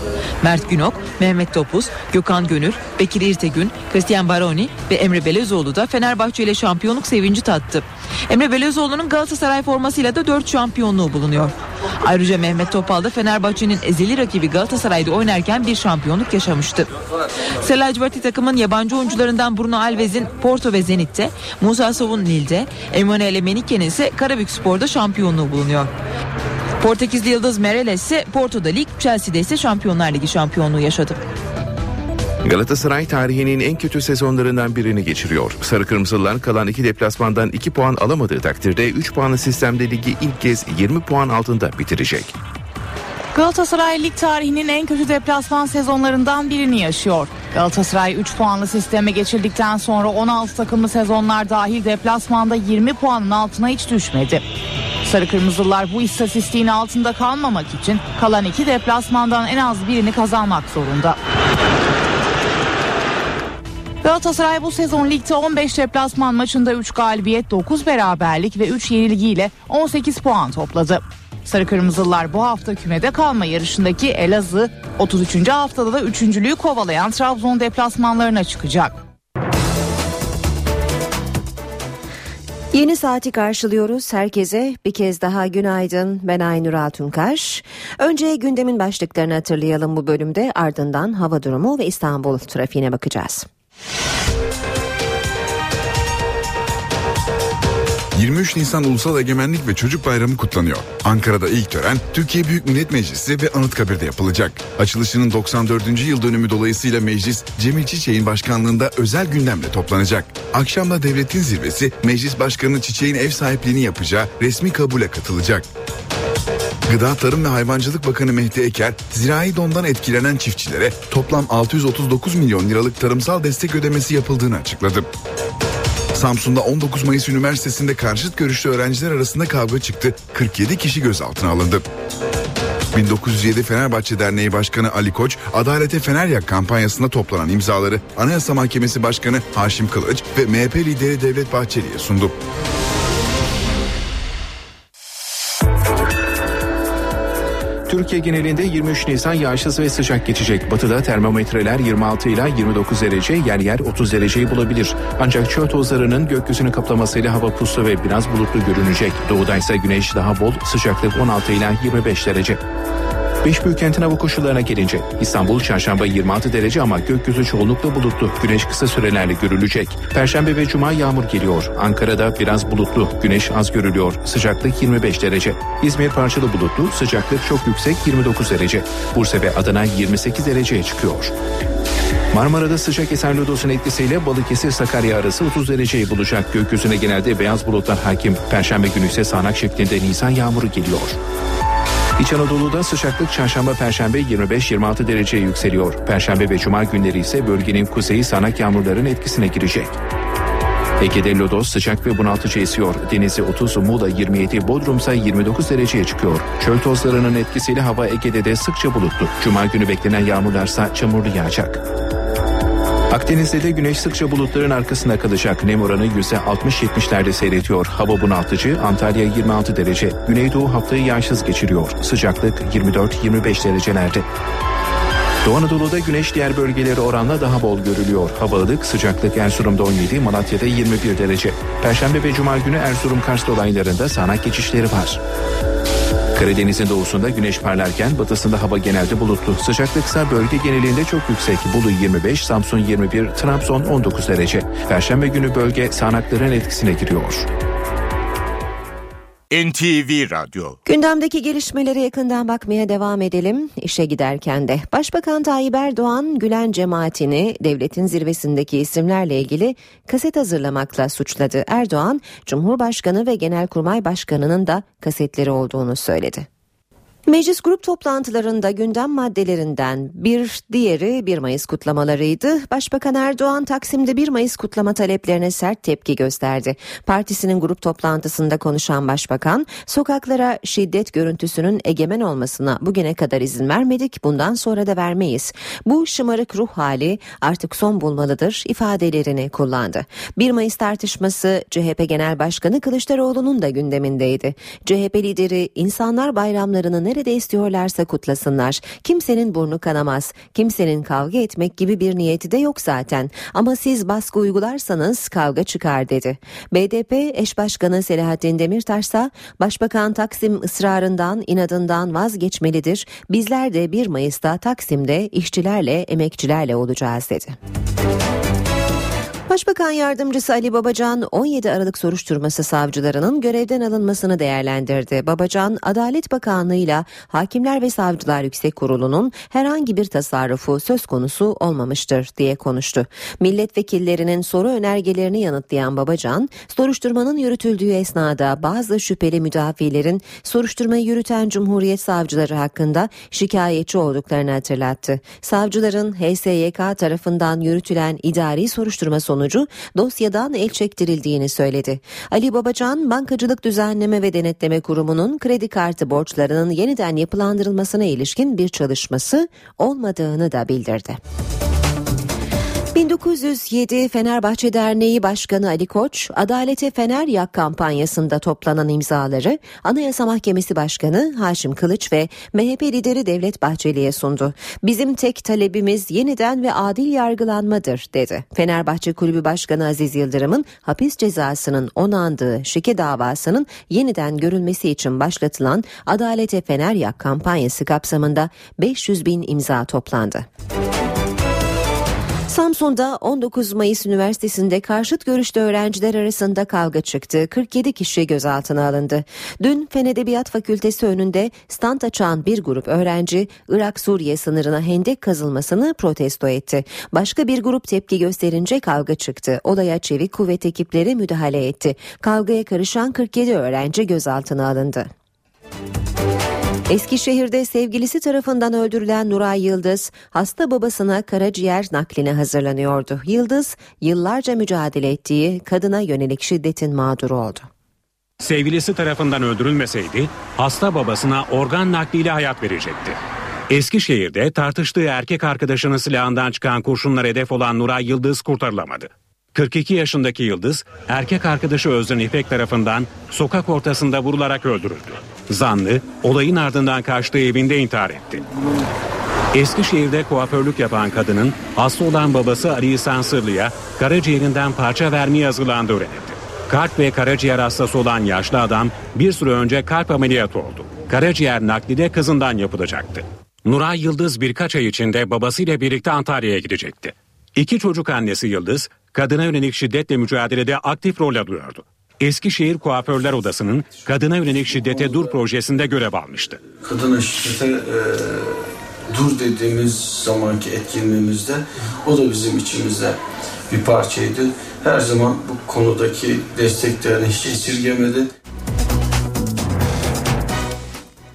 Mert Günok, Mehmet Topuz, Gökhan Gönül, Bekir İrtegün, Christian Baroni ve Emre Belezoğlu da Fenerbahçe ile şampiyonluk sevinci tattı. Emre Belezoğlu'nun Galatasaray formasıyla da 4 şampiyonluğu bulunuyor. Ayrıca Mehmet Topal da Fenerbahçe'nin ezeli rakibi Galatasaray'da oynarken bir şampiyonluk yaşamıştı. Sarı lacivertli takımın yabancı oyuncularından Bruno Alves'in Porto ve Zenit'te, Musa Sov'un Lille'de, Emanuele Menike'nin ise Karabük Spor'da şampiyonluğu bulunuyor. Portekizli Yıldız Mereles ise Porto'da lig, Chelsea'de ise Şampiyonlar Ligi şampiyonluğu yaşadı. Galatasaray tarihinin en kötü sezonlarından birini geçiriyor. Sarı Kırmızılılar kalan iki deplasmandan 2 puan alamadığı takdirde 3 puanlı sistemde ligi ilk kez 20 puan altında bitirecek. Galatasaray lig tarihinin en kötü deplasman sezonlarından birini yaşıyor. Galatasaray 3 puanlı sisteme geçirdikten sonra 16 takımlı sezonlar dahil deplasmanda 20 puanın altına hiç düşmedi. Sarı Kırmızılar bu istatistiğin altında kalmamak için kalan iki deplasmandan en az birini kazanmak zorunda. Galatasaray bu sezon ligde 15 deplasman maçında 3 galibiyet, 9 beraberlik ve 3 yenilgiyle 18 puan topladı. Sarı Kırmızılar bu hafta kümede kalma yarışındaki Elazığ, 33. haftada da üçüncülüğü kovalayan Trabzon deplasmanlarına çıkacak. Yeni saati karşılıyoruz. Herkese bir kez daha günaydın. Ben Aynur Altunkaş. Önce gündemin başlıklarını hatırlayalım bu bölümde. Ardından hava durumu ve İstanbul trafiğine bakacağız. 23 Nisan Ulusal Egemenlik ve Çocuk Bayramı kutlanıyor. Ankara'da ilk tören Türkiye Büyük Millet Meclisi ve Anıtkabir'de yapılacak. Açılışının 94. yıl dönümü dolayısıyla meclis Cemil Çiçek'in başkanlığında özel gündemle toplanacak. Akşamda devletin zirvesi Meclis Başkanı Çiçek'in ev sahipliğini yapacağı resmi kabule katılacak. Gıda Tarım ve Hayvancılık Bakanı Mehdi Eker, zirai dondan etkilenen çiftçilere toplam 639 milyon liralık tarımsal destek ödemesi yapıldığını açıkladı. Samsun'da 19 Mayıs Üniversitesi'nde karşıt görüşlü öğrenciler arasında kavga çıktı. 47 kişi gözaltına alındı. 1907 Fenerbahçe Derneği Başkanı Ali Koç, Adalete Fener Yak kampanyasında toplanan imzaları Anayasa Mahkemesi Başkanı Haşim Kılıç ve MHP lideri Devlet Bahçeli'ye sundu. Türkiye genelinde 23 Nisan yağışsız ve sıcak geçecek. Batıda termometreler 26 ila 29 derece, yer yer 30 dereceyi bulabilir. Ancak çöl tozlarının gökyüzünü kaplamasıyla hava puslu ve biraz bulutlu görünecek. Doğuda ise güneş daha bol, sıcaklık 16 ila 25 derece. Beş büyük kentin hava koşullarına gelince İstanbul çarşamba 26 derece ama gökyüzü çoğunlukla bulutlu. Güneş kısa sürelerle görülecek. Perşembe ve cuma yağmur geliyor. Ankara'da biraz bulutlu. Güneş az görülüyor. Sıcaklık 25 derece. İzmir parçalı bulutlu. Sıcaklık çok yüksek 29 derece. Bursa ve Adana 28 dereceye çıkıyor. Marmara'da sıcak esen lodosun etkisiyle Balıkesir Sakarya arası 30 dereceyi bulacak. Gökyüzüne genelde beyaz bulutlar hakim. Perşembe günü ise sağanak şeklinde Nisan yağmuru geliyor. İç Anadolu'da sıcaklık çarşamba perşembe 25-26 dereceye yükseliyor. Perşembe ve cuma günleri ise bölgenin kuzeyi sanak yağmurların etkisine girecek. Ege'de lodos sıcak ve bunaltıcı esiyor. Denizi 30, Muğla 27, Bodrum'sa 29 dereceye çıkıyor. Çöl tozlarının etkisiyle hava Ege'de de sıkça bulutlu. Cuma günü beklenen yağmurlarsa çamurlu yağacak. Akdeniz'de de güneş sıkça bulutların arkasında kalacak. Nem oranı %60-70'lerde seyrediyor. Hava bunaltıcı, Antalya 26 derece. Güneydoğu haftayı yağsız geçiriyor. Sıcaklık 24-25 derecelerde. Doğu Anadolu'da güneş diğer bölgeleri oranla daha bol görülüyor. Hava ılık, sıcaklık Erzurum'da 17, Malatya'da 21 derece. Perşembe ve Cuma günü Erzurum Kars dolaylarında sağanak geçişleri var. Karadeniz'in doğusunda güneş parlarken batısında hava genelde bulutlu. Sıcaklıksa bölge genelinde çok yüksek. Bolu 25, Samsun 21, Trabzon 19 derece. Perşembe günü bölge sağanakların etkisine giriyor. NTV Radyo Gündemdeki gelişmelere yakından bakmaya devam edelim. İşe giderken de Başbakan Tayyip Erdoğan Gülen cemaatini devletin zirvesindeki isimlerle ilgili kaset hazırlamakla suçladı. Erdoğan, Cumhurbaşkanı ve Genelkurmay Başkanı'nın da kasetleri olduğunu söyledi. Meclis grup toplantılarında gündem maddelerinden bir diğeri 1 Mayıs kutlamalarıydı. Başbakan Erdoğan Taksim'de 1 Mayıs kutlama taleplerine sert tepki gösterdi. Partisinin grup toplantısında konuşan başbakan, sokaklara şiddet görüntüsünün egemen olmasına bugüne kadar izin vermedik, bundan sonra da vermeyiz. Bu şımarık ruh hali artık son bulmalıdır ifadelerini kullandı. 1 Mayıs tartışması CHP Genel Başkanı Kılıçdaroğlu'nun da gündemindeydi. CHP lideri insanlar bayramlarını nerede istiyorlarsa kutlasınlar. Kimsenin burnu kanamaz. Kimsenin kavga etmek gibi bir niyeti de yok zaten. Ama siz baskı uygularsanız kavga çıkar dedi. BDP eş başkanı Selahattin Demirtaş ise Başbakan Taksim ısrarından, inadından vazgeçmelidir. Bizler de 1 Mayıs'ta Taksim'de işçilerle, emekçilerle olacağız dedi. Başbakan Yardımcısı Ali Babacan 17 Aralık soruşturması savcılarının görevden alınmasını değerlendirdi. Babacan, Adalet Bakanlığı ile Hakimler ve Savcılar Yüksek Kurulu'nun herhangi bir tasarrufu söz konusu olmamıştır diye konuştu. Milletvekillerinin soru önergelerini yanıtlayan Babacan, soruşturmanın yürütüldüğü esnada bazı şüpheli müdafilerin soruşturmayı yürüten Cumhuriyet savcıları hakkında şikayetçi olduklarını hatırlattı. Savcıların HSYK tarafından yürütülen idari soruşturma sonucu sonucu dosyadan el çektirildiğini söyledi. Ali Babacan, Bankacılık Düzenleme ve Denetleme Kurumu'nun kredi kartı borçlarının yeniden yapılandırılmasına ilişkin bir çalışması olmadığını da bildirdi. 1907 Fenerbahçe Derneği Başkanı Ali Koç, Adalete Fener Yak kampanyasında toplanan imzaları Anayasa Mahkemesi Başkanı Haşim Kılıç ve MHP lideri Devlet Bahçeli'ye sundu. Bizim tek talebimiz yeniden ve adil yargılanmadır dedi. Fenerbahçe Kulübü Başkanı Aziz Yıldırım'ın hapis cezasının onandığı şike davasının yeniden görülmesi için başlatılan Adalete Fener Yak kampanyası kapsamında 500 bin imza toplandı. Samsun'da 19 Mayıs Üniversitesi'nde karşıt görüşte öğrenciler arasında kavga çıktı. 47 kişi gözaltına alındı. Dün Fen Edebiyat Fakültesi önünde stand açan bir grup öğrenci Irak-Suriye sınırına hendek kazılmasını protesto etti. Başka bir grup tepki gösterince kavga çıktı. Olaya çevik kuvvet ekipleri müdahale etti. Kavgaya karışan 47 öğrenci gözaltına alındı. Eskişehir'de sevgilisi tarafından öldürülen Nuray Yıldız hasta babasına karaciğer nakline hazırlanıyordu. Yıldız yıllarca mücadele ettiği kadına yönelik şiddetin mağduru oldu. Sevgilisi tarafından öldürülmeseydi hasta babasına organ nakliyle hayat verecekti. Eskişehir'de tartıştığı erkek arkadaşının silahından çıkan kurşunlar hedef olan Nuray Yıldız kurtarılamadı. 42 yaşındaki Yıldız, erkek arkadaşı Özden İpek tarafından sokak ortasında vurularak öldürüldü. Zanlı, olayın ardından kaçtığı evinde intihar etti. Eskişehir'de kuaförlük yapan kadının hasta olan babası Ali İhsan Sırlı'ya karaciğerinden parça vermeye hazırlandığı öğrenildi. Kalp ve karaciğer hastası olan yaşlı adam bir süre önce kalp ameliyatı oldu. Karaciğer nakli de kızından yapılacaktı. Nuray Yıldız birkaç ay içinde babasıyla birlikte Antalya'ya gidecekti. İki çocuk annesi Yıldız, kadına yönelik şiddetle mücadelede aktif rol alıyordu. Eskişehir Kuaförler Odası'nın Kadına Yönelik Şiddete Dur projesinde görev almıştı. Kadına şiddete e, dur dediğimiz zamanki etkinliğimizde o da bizim içimizde bir parçaydı. Her zaman bu konudaki desteklerini hiç esirgemedi.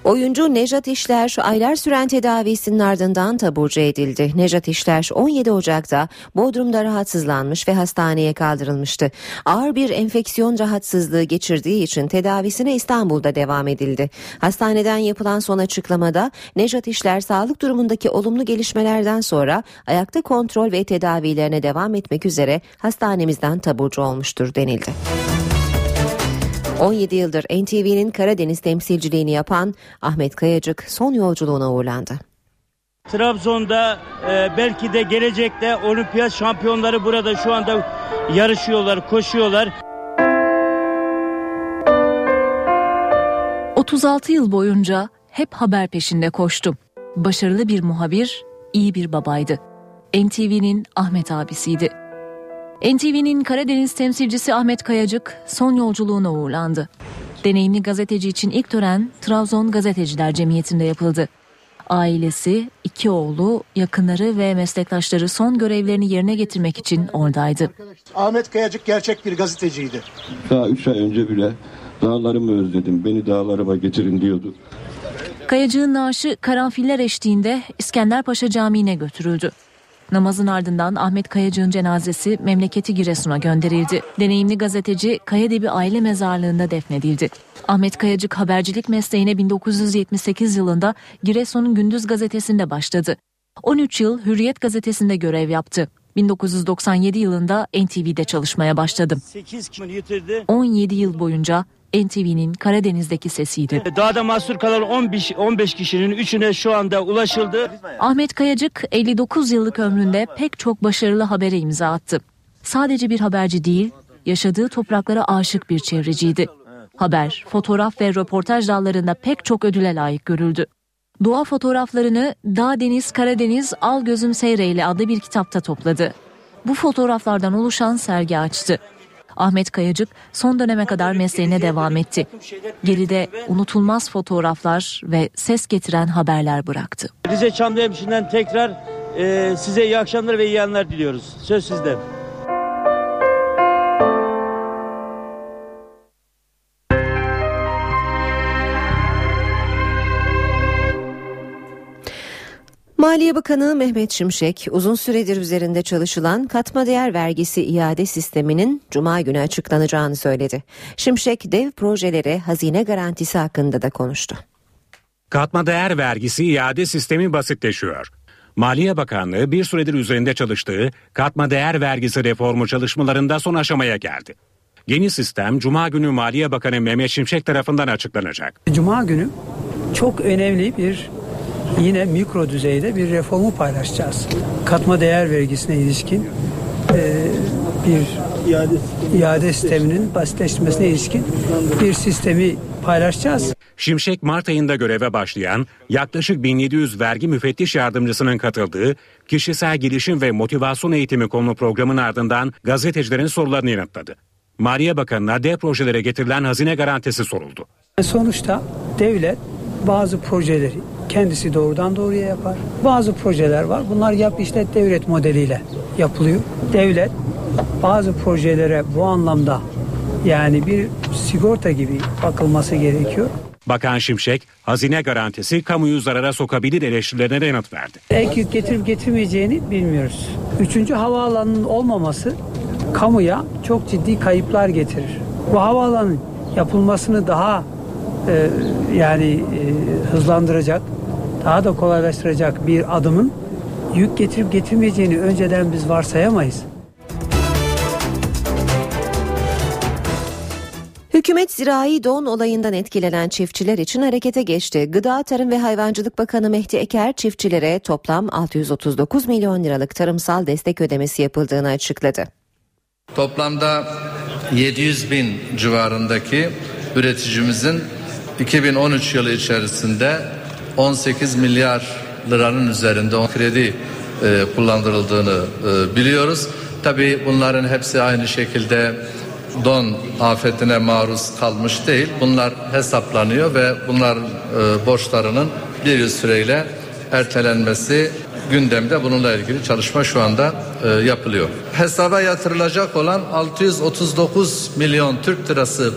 Oyuncu Nejat İşler aylar süren tedavisinin ardından taburcu edildi. Nejat İşler 17 Ocak'ta Bodrum'da rahatsızlanmış ve hastaneye kaldırılmıştı. Ağır bir enfeksiyon rahatsızlığı geçirdiği için tedavisine İstanbul'da devam edildi. Hastaneden yapılan son açıklamada Nejat İşler sağlık durumundaki olumlu gelişmelerden sonra ayakta kontrol ve tedavilerine devam etmek üzere hastanemizden taburcu olmuştur denildi. 17 yıldır NTV'nin Karadeniz temsilciliğini yapan Ahmet Kayacık son yolculuğuna uğurlandı. Trabzon'da e, belki de gelecekte olimpiyat şampiyonları burada şu anda yarışıyorlar, koşuyorlar. 36 yıl boyunca hep haber peşinde koştum. Başarılı bir muhabir, iyi bir babaydı. NTV'nin Ahmet abisiydi. NTV'nin Karadeniz temsilcisi Ahmet Kayacık son yolculuğuna uğurlandı. Deneyimli gazeteci için ilk tören Trabzon Gazeteciler Cemiyeti'nde yapıldı. Ailesi, iki oğlu, yakınları ve meslektaşları son görevlerini yerine getirmek için oradaydı. Ahmet Kayacık gerçek bir gazeteciydi. Daha üç ay önce bile dağlarımı özledim, beni dağlarıma getirin diyordu. Kayacığın naaşı karanfiller eşliğinde İskenderpaşa Camii'ne götürüldü. Namazın ardından Ahmet Kayacık'ın cenazesi memleketi Giresun'a gönderildi. Deneyimli gazeteci Kayadebi aile mezarlığında defnedildi. Ahmet Kayacık habercilik mesleğine 1978 yılında Giresun'un Gündüz gazetesinde başladı. 13 yıl Hürriyet gazetesinde görev yaptı. 1997 yılında NTV'de çalışmaya başladı. 17 yıl boyunca NTV'nin Karadeniz'deki sesiydi. Dağda mahsur kalan 15, 15 kişinin üçüne şu anda ulaşıldı. Ahmet Kayacık 59 yıllık ömründe pek çok başarılı habere imza attı. Sadece bir haberci değil, yaşadığı topraklara aşık bir çevreciydi. Haber, fotoğraf ve röportaj dallarında pek çok ödüle layık görüldü. Doğa fotoğraflarını Dağ Deniz Karadeniz Al Gözüm Seyreyle adlı bir kitapta topladı. Bu fotoğraflardan oluşan sergi açtı. Ahmet Kayacık son döneme kadar mesleğine devam etti. Geride unutulmaz fotoğraflar ve ses getiren haberler bıraktı. Rize Çamlıhemşin'den tekrar e, size iyi akşamlar ve iyi yanlar diliyoruz. Söz sizde. Maliye Bakanı Mehmet Şimşek uzun süredir üzerinde çalışılan katma değer vergisi iade sisteminin cuma günü açıklanacağını söyledi. Şimşek dev projelere hazine garantisi hakkında da konuştu. Katma değer vergisi iade sistemi basitleşiyor. Maliye Bakanlığı bir süredir üzerinde çalıştığı katma değer vergisi reformu çalışmalarında son aşamaya geldi. Yeni sistem Cuma günü Maliye Bakanı Mehmet Şimşek tarafından açıklanacak. Cuma günü çok önemli bir yine mikro düzeyde bir reformu paylaşacağız. Katma değer vergisine ilişkin e, bir iade, iade sisteminin basitleşmesine ilişkin bir sistemi paylaşacağız. Şimşek Mart ayında göreve başlayan yaklaşık 1700 vergi müfettiş yardımcısının katıldığı kişisel gelişim ve motivasyon eğitimi konulu programın ardından gazetecilerin sorularını yanıtladı. Maliye Bakanı'na dev projelere getirilen hazine garantisi soruldu. Sonuçta devlet bazı projeleri kendisi doğrudan doğruya yapar. Bazı projeler var. Bunlar yap işlet devlet modeliyle yapılıyor. Devlet bazı projelere bu anlamda yani bir sigorta gibi bakılması gerekiyor. Bakan Şimşek, hazine garantisi kamuyu zarara sokabilir eleştirilerine yanıt verdi. Ek yük getirip getirmeyeceğini bilmiyoruz. Üçüncü havaalanının olmaması kamuya çok ciddi kayıplar getirir. Bu havaalanın yapılmasını daha e, yani e, hızlandıracak, daha da kolaylaştıracak bir adımın yük getirip getirmeyeceğini önceden biz varsayamayız. Hükümet zirai don olayından etkilenen çiftçiler için harekete geçti. Gıda, Tarım ve Hayvancılık Bakanı Mehdi Eker çiftçilere toplam 639 milyon liralık tarımsal destek ödemesi yapıldığını açıkladı. Toplamda 700 bin civarındaki üreticimizin 2013 yılı içerisinde 18 milyar liranın üzerinde kredi e, kullandırıldığını e, biliyoruz. Tabii bunların hepsi aynı şekilde don afetine maruz kalmış değil. Bunlar hesaplanıyor ve bunların e, borçlarının bir yıl süreyle ertelenmesi gündemde bununla ilgili çalışma şu anda e, yapılıyor. Hesaba yatırılacak olan 639 milyon Türk lirası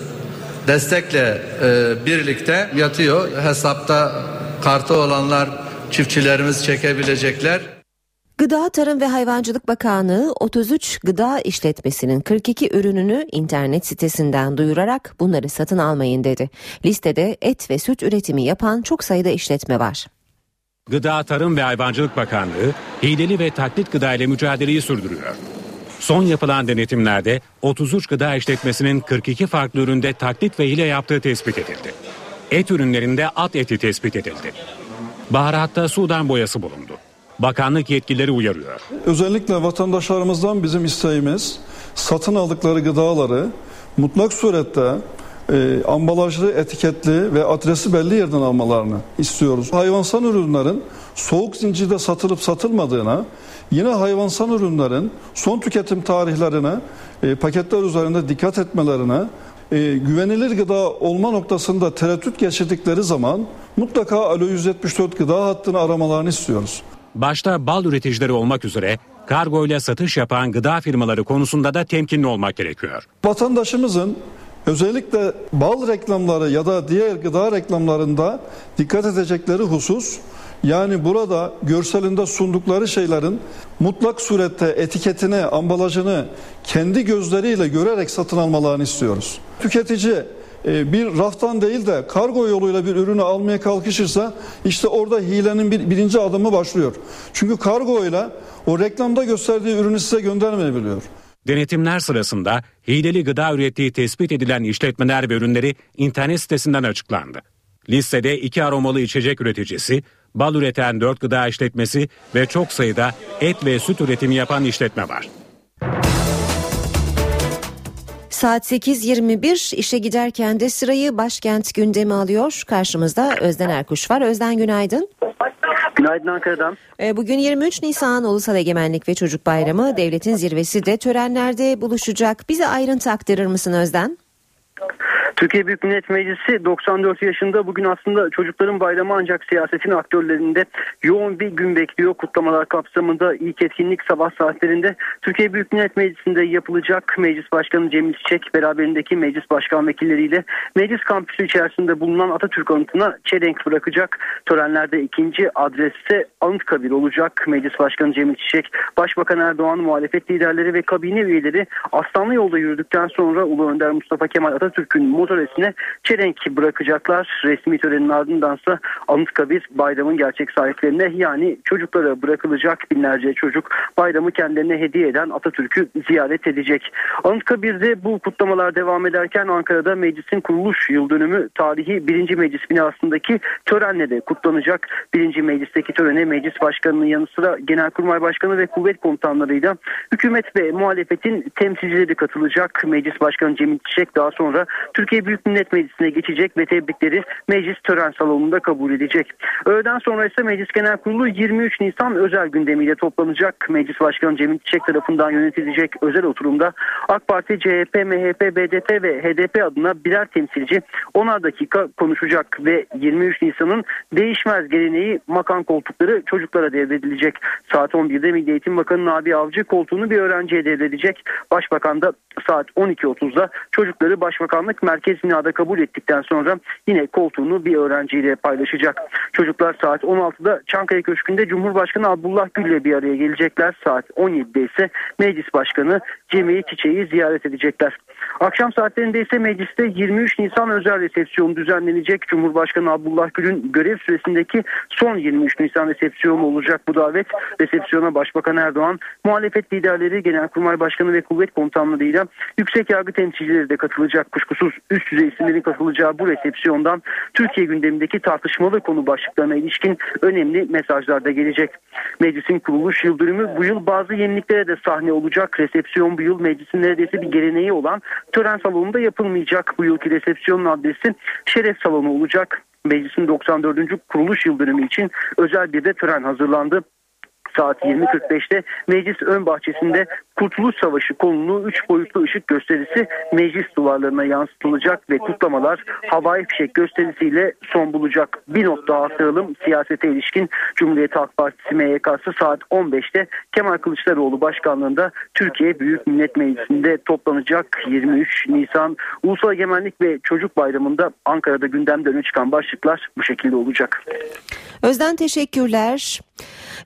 destekle e, birlikte yatıyor. Hesapta kartı olanlar çiftçilerimiz çekebilecekler. Gıda, Tarım ve Hayvancılık Bakanlığı 33 gıda işletmesinin 42 ürününü internet sitesinden duyurarak bunları satın almayın dedi. Listede et ve süt üretimi yapan çok sayıda işletme var. Gıda, Tarım ve Hayvancılık Bakanlığı hileli ve taklit gıda ile mücadeleyi sürdürüyor. Son yapılan denetimlerde 33 gıda işletmesinin 42 farklı üründe taklit ve hile yaptığı tespit edildi. Et ürünlerinde at eti tespit edildi. Baharatta Sudan boyası bulundu. Bakanlık yetkilileri uyarıyor. Özellikle vatandaşlarımızdan bizim isteğimiz satın aldıkları gıdaları mutlak surette e, ambalajlı, etiketli ve adresi belli yerden almalarını istiyoruz. Hayvansal ürünlerin soğuk zincirde satılıp satılmadığına, yine hayvansal ürünlerin son tüketim tarihlerine e, paketler üzerinde dikkat etmelerine e, güvenilir gıda olma noktasında tereddüt geçirdikleri zaman mutlaka Alo 174 gıda hattını aramalarını istiyoruz. Başta bal üreticileri olmak üzere kargo ile satış yapan gıda firmaları konusunda da temkinli olmak gerekiyor. Vatandaşımızın özellikle bal reklamları ya da diğer gıda reklamlarında dikkat edecekleri husus yani burada görselinde sundukları şeylerin mutlak surette etiketini, ambalajını kendi gözleriyle görerek satın almalarını istiyoruz. Tüketici e, bir raftan değil de kargo yoluyla bir ürünü almaya kalkışırsa işte orada hilenin bir, birinci adımı başlıyor. Çünkü kargo ile o reklamda gösterdiği ürünü size göndermeyebiliyor. Denetimler sırasında hileli gıda ürettiği tespit edilen işletmeler ve ürünleri internet sitesinden açıklandı. Listede iki aromalı içecek üreticisi, bal üreten dört gıda işletmesi ve çok sayıda et ve süt üretimi yapan işletme var. Saat 8.21 işe giderken de sırayı başkent gündemi alıyor. Karşımızda Özden Erkuş var. Özden günaydın. Günaydın Ankara'dan. Ee, bugün 23 Nisan Ulusal Egemenlik ve Çocuk Bayramı devletin zirvesi de törenlerde buluşacak. Bize ayrıntı aktarır mısın Özden? Türkiye Büyük Millet Meclisi 94 yaşında bugün aslında çocukların bayramı ancak siyasetin aktörlerinde yoğun bir gün bekliyor. Kutlamalar kapsamında ilk etkinlik sabah saatlerinde Türkiye Büyük Millet Meclisi'nde yapılacak. Meclis Başkanı Cemil Çiçek beraberindeki meclis başkan vekilleriyle meclis kampüsü içerisinde bulunan Atatürk anıtına çelenk bırakacak. Törenlerde ikinci adresi Anıtkabir olacak. Meclis Başkanı Cemil Çiçek, Başbakan Erdoğan, muhalefet liderleri ve kabine üyeleri Aslanlı yolda yürüdükten sonra Ulu Önder Mustafa Kemal Atatürk'ün motoresine çelenk bırakacaklar. Resmi törenin ardındansa Anıtkabir bayramın gerçek sahiplerine yani çocuklara bırakılacak binlerce çocuk bayramı kendilerine hediye eden Atatürk'ü ziyaret edecek. Anıtkabir'de bu kutlamalar devam ederken Ankara'da meclisin kuruluş yıl dönümü tarihi 1. Meclis binasındaki törenle de kutlanacak. 1. Meclisteki törene Meclis Başkanı'nın yanı sıra Genelkurmay Başkanı ve kuvvet komutanlarıyla hükümet ve muhalefetin temsilcileri katılacak. Meclis Başkanı Cemil Çiçek daha sonra Türkiye Büyük Millet Meclisi'ne geçecek ve tebrikleri meclis tören salonunda kabul edecek. Öğleden sonra ise Meclis Genel Kurulu 23 Nisan özel gündemiyle toplanacak. Meclis Başkanı Cemil Çiçek tarafından yönetilecek özel oturumda AK Parti, CHP, MHP, BDP ve HDP adına birer temsilci 10'ar dakika konuşacak ve 23 Nisan'ın değişmez geleneği makam koltukları çocuklara devredilecek. Saat 11'de Milli Eğitim Bakanı Nabi Avcı koltuğunu bir öğrenciye devredecek. Başbakan da saat 12.30'da çocukları Başbakanlık merkez binada kabul ettikten sonra yine koltuğunu bir öğrenciyle paylaşacak. Çocuklar saat 16'da Çankaya Köşkü'nde Cumhurbaşkanı Abdullah Gül ile bir araya gelecekler. Saat 17'de ise Meclis Başkanı Cemil Çiçek'i ziyaret edecekler. Akşam saatlerinde ise mecliste 23 Nisan özel resepsiyonu düzenlenecek. Cumhurbaşkanı Abdullah Gül'ün görev süresindeki son 23 Nisan resepsiyonu olacak bu davet. Resepsiyona Başbakan Erdoğan, muhalefet liderleri, Genelkurmay Başkanı ve kuvvet komutanlarıyla yüksek yargı temsilcileri de katılacak. Kuşkusuz üst düzey isimlerin katılacağı bu resepsiyondan Türkiye gündemindeki tartışmalı konu başlıklarına ilişkin önemli mesajlar da gelecek. Meclisin kuruluş yıl dönümü bu yıl bazı yeniliklere de sahne olacak. Resepsiyon bu yıl meclisin neredeyse bir geleneği olan tören salonunda yapılmayacak. Bu yılki resepsiyonun adresi Şeref Salonu olacak. Meclisin 94. kuruluş yıl dönümü için özel bir de tören hazırlandı saat 20.45'te meclis ön bahçesinde Kurtuluş Savaşı konulu 3 boyutlu ışık gösterisi meclis duvarlarına yansıtılacak ve kutlamalar havai fişek gösterisiyle son bulacak. Bir not daha hatırlayalım siyasete ilişkin Cumhuriyet Halk Partisi MYK'sı saat 15'te Kemal Kılıçdaroğlu başkanlığında Türkiye Büyük Millet Meclisi'nde toplanacak 23 Nisan Ulusal Egemenlik ve Çocuk Bayramı'nda Ankara'da gündemde öne çıkan başlıklar bu şekilde olacak. Özden teşekkürler.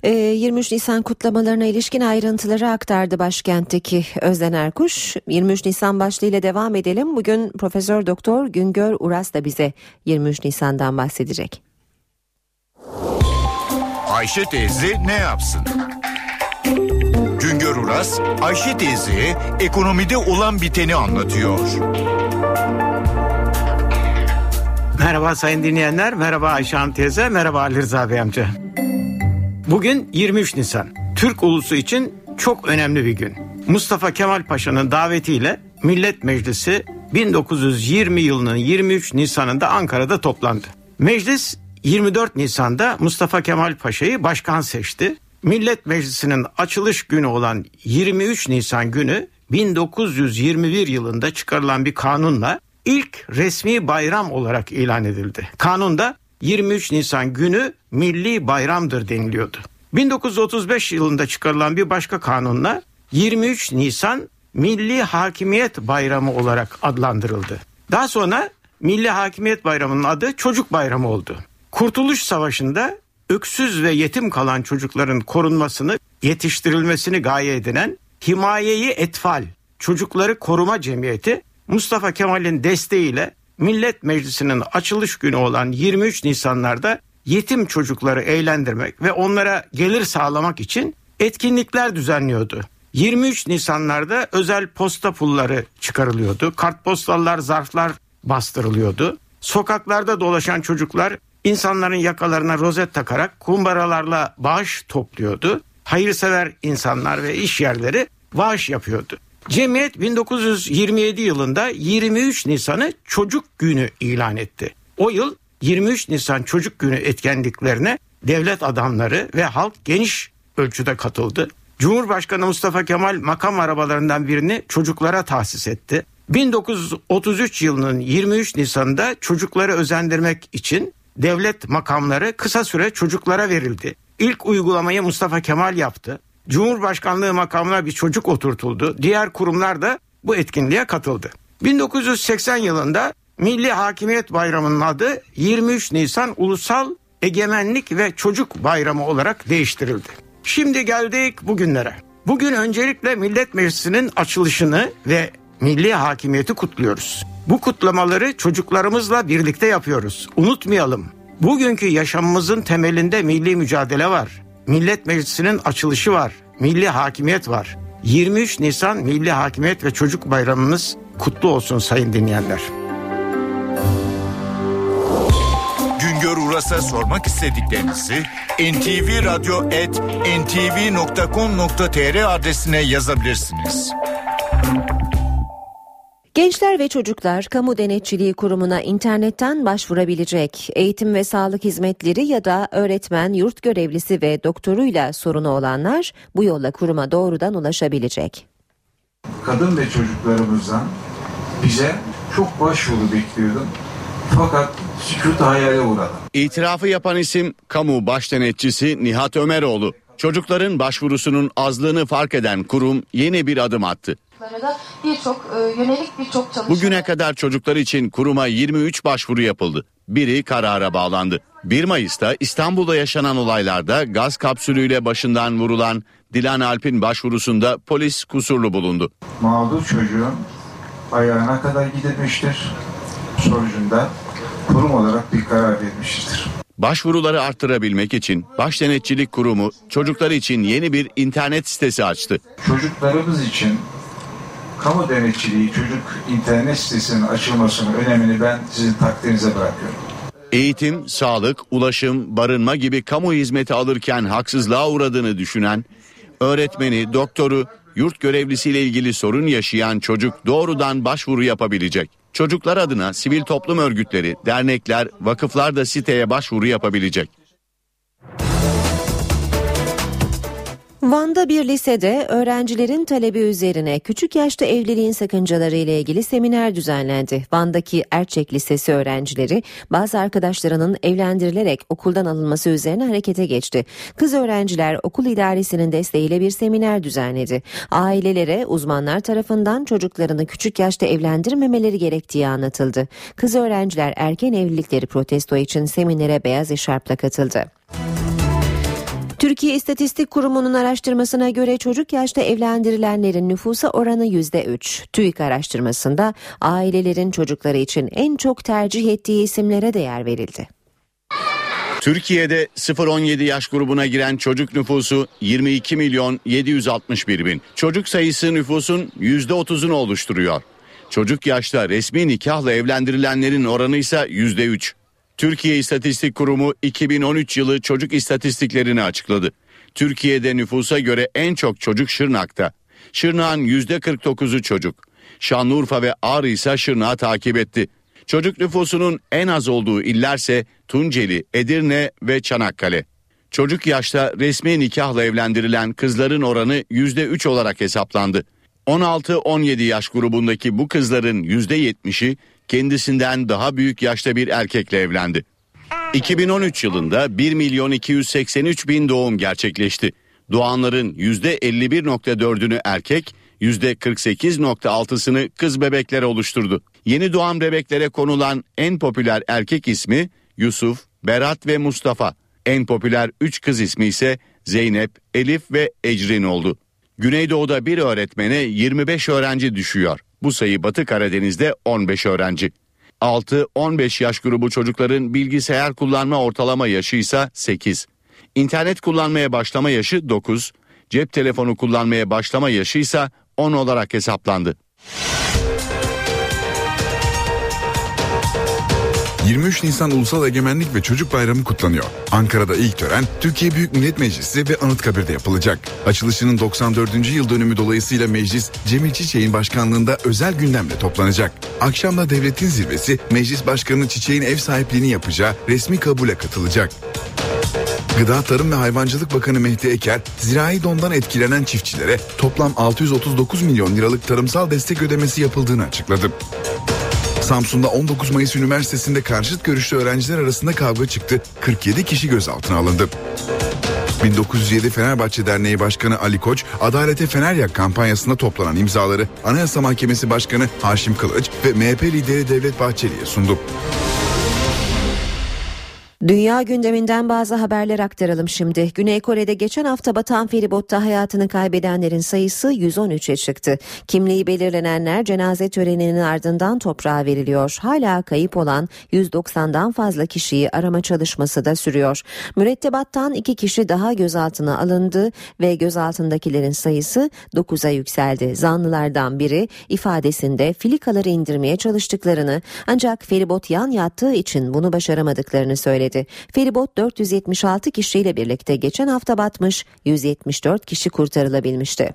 23 ee, Nisan kutlamalarına ilişkin ayrıntıları aktardı başkentteki Özden Erkuş. 23 Nisan başlığıyla devam edelim. Bugün Profesör Doktor Güngör Uras da bize 23 Nisan'dan bahsedecek. Ayşe teyze ne yapsın? Güngör Uras, Ayşe teyze ekonomide olan biteni anlatıyor. Merhaba sayın dinleyenler, merhaba Ayşe Hanım teyze, merhaba Ali Rıza Bey amca. Bugün 23 Nisan. Türk ulusu için çok önemli bir gün. Mustafa Kemal Paşa'nın davetiyle Millet Meclisi 1920 yılının 23 Nisan'ında Ankara'da toplandı. Meclis 24 Nisan'da Mustafa Kemal Paşa'yı başkan seçti. Millet Meclisi'nin açılış günü olan 23 Nisan günü 1921 yılında çıkarılan bir kanunla ilk resmi bayram olarak ilan edildi. Kanunda 23 Nisan günü milli bayramdır deniliyordu. 1935 yılında çıkarılan bir başka kanunla 23 Nisan Milli Hakimiyet Bayramı olarak adlandırıldı. Daha sonra Milli Hakimiyet Bayramı'nın adı Çocuk Bayramı oldu. Kurtuluş Savaşı'nda öksüz ve yetim kalan çocukların korunmasını, yetiştirilmesini gaye edinen Himayeyi Etfal Çocukları Koruma Cemiyeti Mustafa Kemal'in desteğiyle Millet Meclisi'nin açılış günü olan 23 Nisanlarda yetim çocukları eğlendirmek ve onlara gelir sağlamak için etkinlikler düzenliyordu. 23 Nisanlarda özel posta pulları çıkarılıyordu. Kartpostallar, zarflar bastırılıyordu. Sokaklarda dolaşan çocuklar insanların yakalarına rozet takarak kumbaralarla bağış topluyordu. Hayırsever insanlar ve iş yerleri bağış yapıyordu. Cemiyet 1927 yılında 23 Nisan'ı Çocuk Günü ilan etti. O yıl 23 Nisan Çocuk Günü etkinliklerine devlet adamları ve halk geniş ölçüde katıldı. Cumhurbaşkanı Mustafa Kemal makam arabalarından birini çocuklara tahsis etti. 1933 yılının 23 Nisan'da çocukları özendirmek için devlet makamları kısa süre çocuklara verildi. İlk uygulamayı Mustafa Kemal yaptı. Cumhurbaşkanlığı makamına bir çocuk oturtuldu. Diğer kurumlar da bu etkinliğe katıldı. 1980 yılında Milli Hakimiyet Bayramı'nın adı 23 Nisan Ulusal Egemenlik ve Çocuk Bayramı olarak değiştirildi. Şimdi geldik bugünlere. Bugün öncelikle Millet Meclisi'nin açılışını ve milli hakimiyeti kutluyoruz. Bu kutlamaları çocuklarımızla birlikte yapıyoruz. Unutmayalım. Bugünkü yaşamımızın temelinde milli mücadele var. Millet Meclisi'nin açılışı var. Milli hakimiyet var. 23 Nisan Milli Hakimiyet ve Çocuk Bayramınız kutlu olsun sayın dinleyenler. Güngör Uras'a sormak istediklerinizi ntvradio.ntv.com.tr adresine yazabilirsiniz. Gençler ve çocuklar Kamu Denetçiliği Kurumu'na internetten başvurabilecek. Eğitim ve sağlık hizmetleri ya da öğretmen, yurt görevlisi ve doktoruyla sorunu olanlar bu yolla kuruma doğrudan ulaşabilecek. Kadın ve çocuklarımızdan bize çok başvuru bekliyordum. Fakat sükut hayale uğradım. İtirafı yapan isim kamu baş denetçisi Nihat Ömeroğlu. Çocukların başvurusunun azlığını fark eden kurum yeni bir adım attı. Da birçok e, yönelik birçok çalışma. Bugüne kadar çocuklar için kuruma 23 başvuru yapıldı. Biri karara bağlandı. 1 Mayıs'ta İstanbul'da yaşanan olaylarda gaz kapsülüyle başından vurulan Dilan Alp'in başvurusunda polis kusurlu bulundu. Mağdur çocuğun ayağına kadar gidilmiştir. Sonucunda kurum olarak bir karar verilmiştir. Başvuruları arttırabilmek için Baş Denetçilik Kurumu çocuklar için yeni bir internet sitesi açtı. Çocuklarımız için kamu denetçiliği çocuk internet sitesinin açılmasının önemini ben sizin takdirinize bırakıyorum. Eğitim, sağlık, ulaşım, barınma gibi kamu hizmeti alırken haksızlığa uğradığını düşünen, öğretmeni, doktoru, yurt görevlisiyle ilgili sorun yaşayan çocuk doğrudan başvuru yapabilecek. Çocuklar adına sivil toplum örgütleri, dernekler, vakıflar da siteye başvuru yapabilecek. Van'da bir lisede öğrencilerin talebi üzerine küçük yaşta evliliğin sakıncaları ile ilgili seminer düzenlendi. Van'daki Erçek Lisesi öğrencileri bazı arkadaşlarının evlendirilerek okuldan alınması üzerine harekete geçti. Kız öğrenciler okul idaresinin desteğiyle bir seminer düzenledi. Ailelere uzmanlar tarafından çocuklarını küçük yaşta evlendirmemeleri gerektiği anlatıldı. Kız öğrenciler erken evlilikleri protesto için seminere beyaz eşarpla katıldı. Türkiye İstatistik Kurumu'nun araştırmasına göre çocuk yaşta evlendirilenlerin nüfusa oranı %3. TÜİK araştırmasında ailelerin çocukları için en çok tercih ettiği isimlere değer verildi. Türkiye'de 0-17 yaş grubuna giren çocuk nüfusu 22 milyon 761 bin. Çocuk sayısı nüfusun %30'unu oluşturuyor. Çocuk yaşta resmi nikahla evlendirilenlerin oranı ise %3. Türkiye İstatistik Kurumu 2013 yılı çocuk istatistiklerini açıkladı. Türkiye'de nüfusa göre en çok çocuk Şırnak'ta. Şırnak'ın %49'u çocuk. Şanlıurfa ve Ağrı ise Şırnak'ı takip etti. Çocuk nüfusunun en az olduğu illerse Tunceli, Edirne ve Çanakkale. Çocuk yaşta resmi nikahla evlendirilen kızların oranı %3 olarak hesaplandı. 16-17 yaş grubundaki bu kızların %70'i kendisinden daha büyük yaşta bir erkekle evlendi. 2013 yılında 1 milyon 283 bin doğum gerçekleşti. Doğanların %51.4'ünü erkek, %48.6'sını kız bebekler oluşturdu. Yeni doğan bebeklere konulan en popüler erkek ismi Yusuf, Berat ve Mustafa. En popüler 3 kız ismi ise Zeynep, Elif ve Ecrin oldu. Güneydoğu'da bir öğretmene 25 öğrenci düşüyor. Bu sayı Batı Karadeniz'de 15 öğrenci. 6-15 yaş grubu çocukların bilgisayar kullanma ortalama yaşı ise 8. İnternet kullanmaya başlama yaşı 9, cep telefonu kullanmaya başlama yaşı ise 10 olarak hesaplandı. 23 Nisan Ulusal Egemenlik ve Çocuk Bayramı kutlanıyor. Ankara'da ilk tören Türkiye Büyük Millet Meclisi ve Anıtkabir'de yapılacak. Açılışının 94. yıl dönümü dolayısıyla meclis Cemil Çiçek'in başkanlığında özel gündemle toplanacak. Akşamda devletin zirvesi Meclis Başkanı Çiçek'in ev sahipliğini yapacağı resmi kabule katılacak. Gıda Tarım ve Hayvancılık Bakanı Mehdi Eker, zirai dondan etkilenen çiftçilere toplam 639 milyon liralık tarımsal destek ödemesi yapıldığını açıkladı. Samsun'da 19 Mayıs Üniversitesi'nde karşıt görüşlü öğrenciler arasında kavga çıktı. 47 kişi gözaltına alındı. 1907 Fenerbahçe Derneği Başkanı Ali Koç, Adalete Fener Yak kampanyasında toplanan imzaları Anayasa Mahkemesi Başkanı Haşim Kılıç ve MHP lideri Devlet Bahçeli'ye sundu. Dünya gündeminden bazı haberler aktaralım şimdi. Güney Kore'de geçen hafta batan feribotta hayatını kaybedenlerin sayısı 113'e çıktı. Kimliği belirlenenler cenaze töreninin ardından toprağa veriliyor. Hala kayıp olan 190'dan fazla kişiyi arama çalışması da sürüyor. Mürettebattan iki kişi daha gözaltına alındı ve gözaltındakilerin sayısı 9'a yükseldi. Zanlılardan biri ifadesinde filikaları indirmeye çalıştıklarını ancak feribot yan yattığı için bunu başaramadıklarını söyledi. Feribot 476 kişiyle birlikte geçen hafta batmış, 174 kişi kurtarılabilmişti.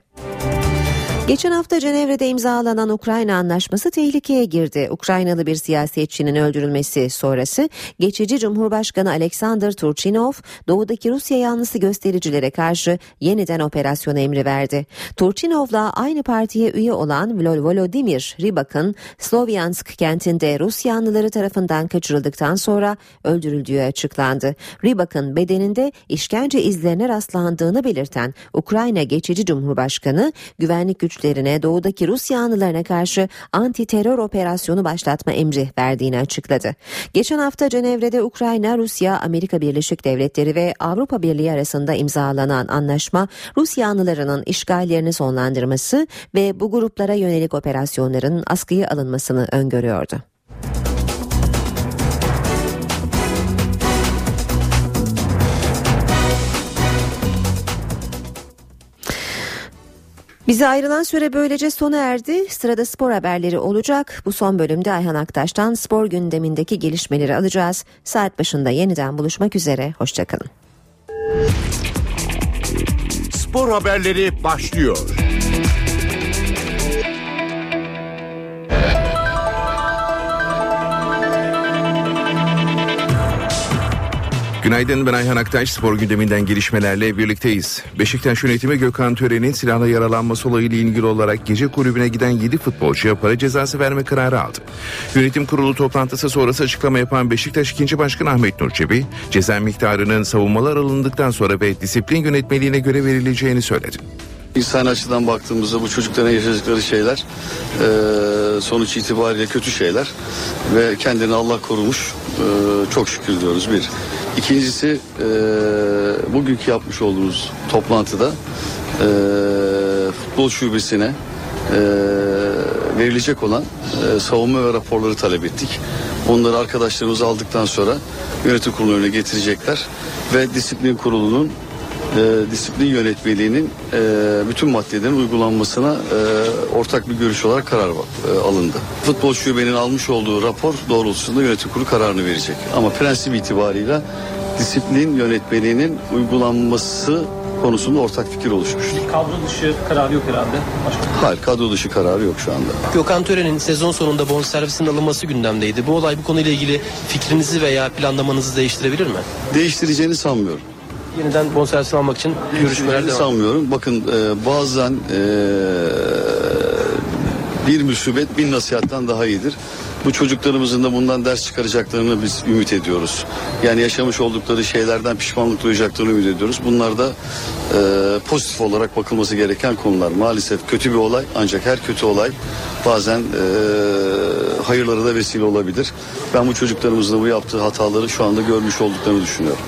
Geçen hafta Cenevre'de imzalanan Ukrayna anlaşması tehlikeye girdi. Ukraynalı bir siyasetçinin öldürülmesi sonrası geçici Cumhurbaşkanı Alexander Turchinov doğudaki Rusya yanlısı göstericilere karşı yeniden operasyon emri verdi. Turchinov'la aynı partiye üye olan Volodymyr Rybak'ın Slovyansk kentinde Rus yanlıları tarafından kaçırıldıktan sonra öldürüldüğü açıklandı. Rybak'ın bedeninde işkence izlerine rastlandığını belirten Ukrayna geçici Cumhurbaşkanı güvenlik güçleri güçlerine doğudaki Rus yanlılarına karşı anti terör operasyonu başlatma emri verdiğini açıkladı. Geçen hafta Cenevre'de Ukrayna, Rusya, Amerika Birleşik Devletleri ve Avrupa Birliği arasında imzalanan anlaşma Rus yanlılarının işgallerini sonlandırması ve bu gruplara yönelik operasyonların askıya alınmasını öngörüyordu. Bize ayrılan süre böylece sona erdi. Sırada spor haberleri olacak. Bu son bölümde Ayhan Aktaş'tan spor gündemindeki gelişmeleri alacağız. Saat başında yeniden buluşmak üzere. Hoşçakalın. Spor haberleri başlıyor. Günaydın ben Ayhan Aktaş spor gündeminden gelişmelerle birlikteyiz. Beşiktaş yönetimi Gökhan Tören'in silahla yaralanması olayıyla ilgili olarak gece kulübüne giden 7 futbolcuya para cezası verme kararı aldı. Yönetim kurulu toplantısı sonrası açıklama yapan Beşiktaş 2. Başkanı Ahmet Nur Çebi, ceza miktarının savunmalar alındıktan sonra ve disiplin yönetmeliğine göre verileceğini söyledi. İnsan açıdan baktığımızda bu çocukların yaşadıkları şeyler sonuç itibariyle kötü şeyler ve kendini Allah korumuş çok şükür diyoruz bir. İkincisi e, bugünkü yapmış olduğumuz toplantıda e, futbol şubesine e, verilecek olan e, savunma ve raporları talep ettik. Onları arkadaşlarımız aldıktan sonra yönetim kurulu önüne getirecekler ve disiplin kurulunun e, disiplin yönetmeliğinin e, bütün maddelerin uygulanmasına e, ortak bir görüş olarak karar e, alındı. Futbol şubenin almış olduğu rapor doğrultusunda yönetim kurulu kararını verecek. Ama prensip itibarıyla disiplin yönetmeliğinin uygulanması konusunda ortak fikir oluşmuştur. Kadro dışı kararı yok herhalde. Başka. Hayır kadro dışı kararı yok şu anda. Gökhan Tören'in sezon sonunda bonservisinin alınması gündemdeydi. Bu olay bu konuyla ilgili fikrinizi veya planlamanızı değiştirebilir mi? Değiştireceğini sanmıyorum. Yeniden bonservisini almak için görüşmeler devam. sanmıyorum. Bakın e, bazen e, bir musibet bin nasihattan daha iyidir. Bu çocuklarımızın da bundan ders çıkaracaklarını biz ümit ediyoruz. Yani yaşamış oldukları şeylerden pişmanlık duyacaklarını ümit ediyoruz. Bunlar da e, pozitif olarak bakılması gereken konular. Maalesef kötü bir olay ancak her kötü olay bazen e, hayırlara da vesile olabilir. Ben bu çocuklarımızın da bu yaptığı hataları şu anda görmüş olduklarını düşünüyorum.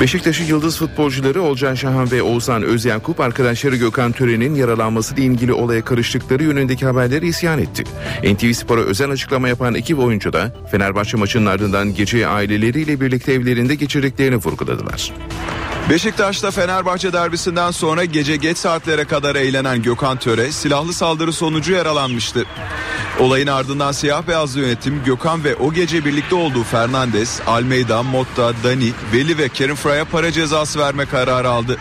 Beşiktaş'ın yıldız futbolcuları Olcan Şahan ve Oğuzhan Özyakup arkadaşları Gökhan Tören'in yaralanmasıyla ilgili olaya karıştıkları yönündeki haberleri isyan etti. NTV Spor'a özel açıklama yapan iki oyuncu da Fenerbahçe maçının ardından geceyi aileleriyle birlikte evlerinde geçirdiklerini vurguladılar. Beşiktaş'ta Fenerbahçe derbisinden sonra gece geç saatlere kadar eğlenen Gökhan Töre silahlı saldırı sonucu yaralanmıştı. Olayın ardından siyah beyazlı yönetim Gökhan ve o gece birlikte olduğu Fernandes, Almeida, Motta, Dani, Veli ve Kerim Fray'a para cezası verme kararı aldı.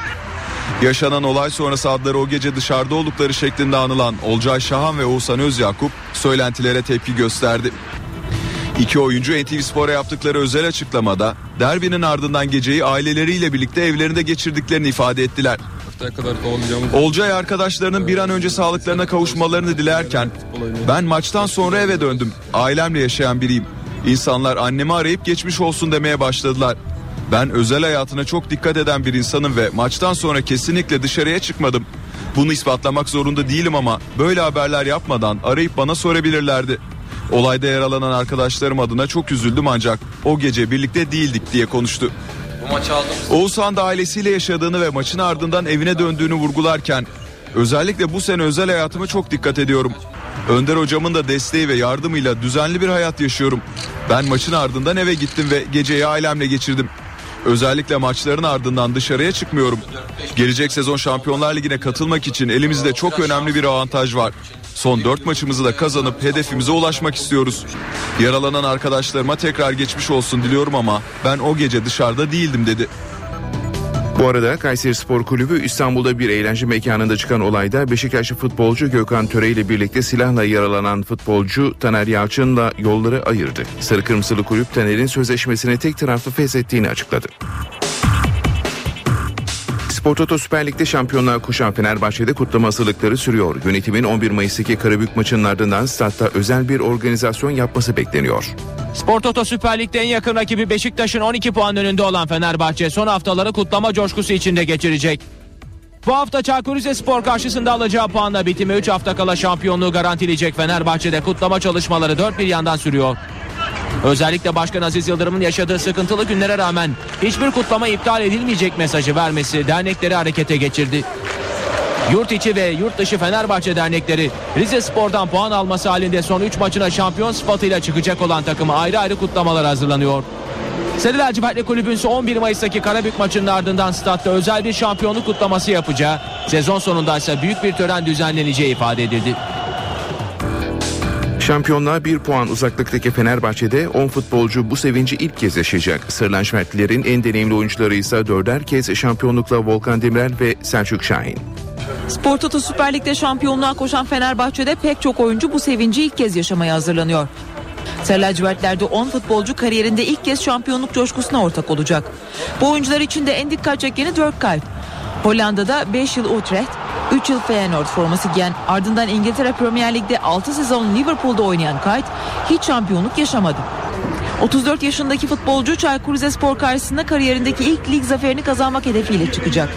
Yaşanan olay sonrası adları o gece dışarıda oldukları şeklinde anılan Olcay Şahan ve Oğuzhan Özyakup söylentilere tepki gösterdi. İki oyuncu NTV Spor'a yaptıkları özel açıklamada derbinin ardından geceyi aileleriyle birlikte evlerinde geçirdiklerini ifade ettiler. Olcay arkadaşlarının bir an önce sağlıklarına kavuşmalarını dilerken ben maçtan sonra eve döndüm. Ailemle yaşayan biriyim. İnsanlar annemi arayıp geçmiş olsun demeye başladılar. Ben özel hayatına çok dikkat eden bir insanım ve maçtan sonra kesinlikle dışarıya çıkmadım. Bunu ispatlamak zorunda değilim ama böyle haberler yapmadan arayıp bana sorabilirlerdi. Olayda yaralanan arkadaşlarım adına çok üzüldüm ancak o gece birlikte değildik diye konuştu. Oğuzhan da ailesiyle yaşadığını ve maçın ardından evine döndüğünü vurgularken özellikle bu sene özel hayatıma çok dikkat ediyorum. Önder hocamın da desteği ve yardımıyla düzenli bir hayat yaşıyorum. Ben maçın ardından eve gittim ve geceyi ailemle geçirdim. Özellikle maçların ardından dışarıya çıkmıyorum. Gelecek sezon Şampiyonlar Ligi'ne katılmak için elimizde çok önemli bir avantaj var. Son dört maçımızı da kazanıp hedefimize ulaşmak istiyoruz. Yaralanan arkadaşlarıma tekrar geçmiş olsun diliyorum ama ben o gece dışarıda değildim dedi. Bu arada Kayseri Spor Kulübü İstanbul'da bir eğlence mekanında çıkan olayda Beşiktaşlı futbolcu Gökhan Töre ile birlikte silahla yaralanan futbolcu Taner Yalçın'la yolları ayırdı. Sarı Kırmızılı Kulüp Taner'in sözleşmesini tek taraflı feshettiğini açıkladı. Spor Toto Süper Lig'de şampiyonlar kuşan Fenerbahçe'de kutlama hazırlıkları sürüyor. Yönetimin 11 Mayıs'taki Karabük maçının ardından statta özel bir organizasyon yapması bekleniyor. Spor Toto Süper Lig'de en yakın rakibi Beşiktaş'ın 12 puan önünde olan Fenerbahçe son haftaları kutlama coşkusu içinde geçirecek. Bu hafta Çaykur Rizespor karşısında alacağı puanla bitimi 3 hafta kala şampiyonluğu garantileyecek Fenerbahçe'de kutlama çalışmaları dört bir yandan sürüyor. Özellikle Başkan Aziz Yıldırım'ın yaşadığı sıkıntılı günlere rağmen hiçbir kutlama iptal edilmeyecek mesajı vermesi dernekleri harekete geçirdi. Yurt içi ve yurt dışı Fenerbahçe dernekleri Rize Spor'dan puan alması halinde son 3 maçına şampiyon sıfatıyla çıkacak olan takımı ayrı ayrı kutlamalar hazırlanıyor. Sarı Lacivertli Kulübün ise 11 Mayıs'taki Karabük maçının ardından statta özel bir şampiyonluk kutlaması yapacağı, sezon sonunda ise büyük bir tören düzenleneceği ifade edildi. Şampiyonluğa bir puan uzaklıktaki Fenerbahçe'de 10 futbolcu bu sevinci ilk kez yaşayacak. Sırlanşmertlilerin en deneyimli oyuncuları ise dörder kez şampiyonlukla Volkan Demirel ve Selçuk Şahin. Spor Toto Süper Lig'de şampiyonluğa koşan Fenerbahçe'de pek çok oyuncu bu sevinci ilk kez yaşamaya hazırlanıyor. Sarı lacivertlerde 10 futbolcu kariyerinde ilk kez şampiyonluk coşkusuna ortak olacak. Bu oyuncular için de en dikkat çekeni Dirk Kuyt. Hollanda'da 5 yıl Utrecht, 3 yıl Feyenoord forması giyen ardından İngiltere Premier Lig'de 6 sezon Liverpool'da oynayan Kuyt hiç şampiyonluk yaşamadı. 34 yaşındaki futbolcu Çaykur Rizespor karşısında kariyerindeki ilk lig zaferini kazanmak hedefiyle çıkacak.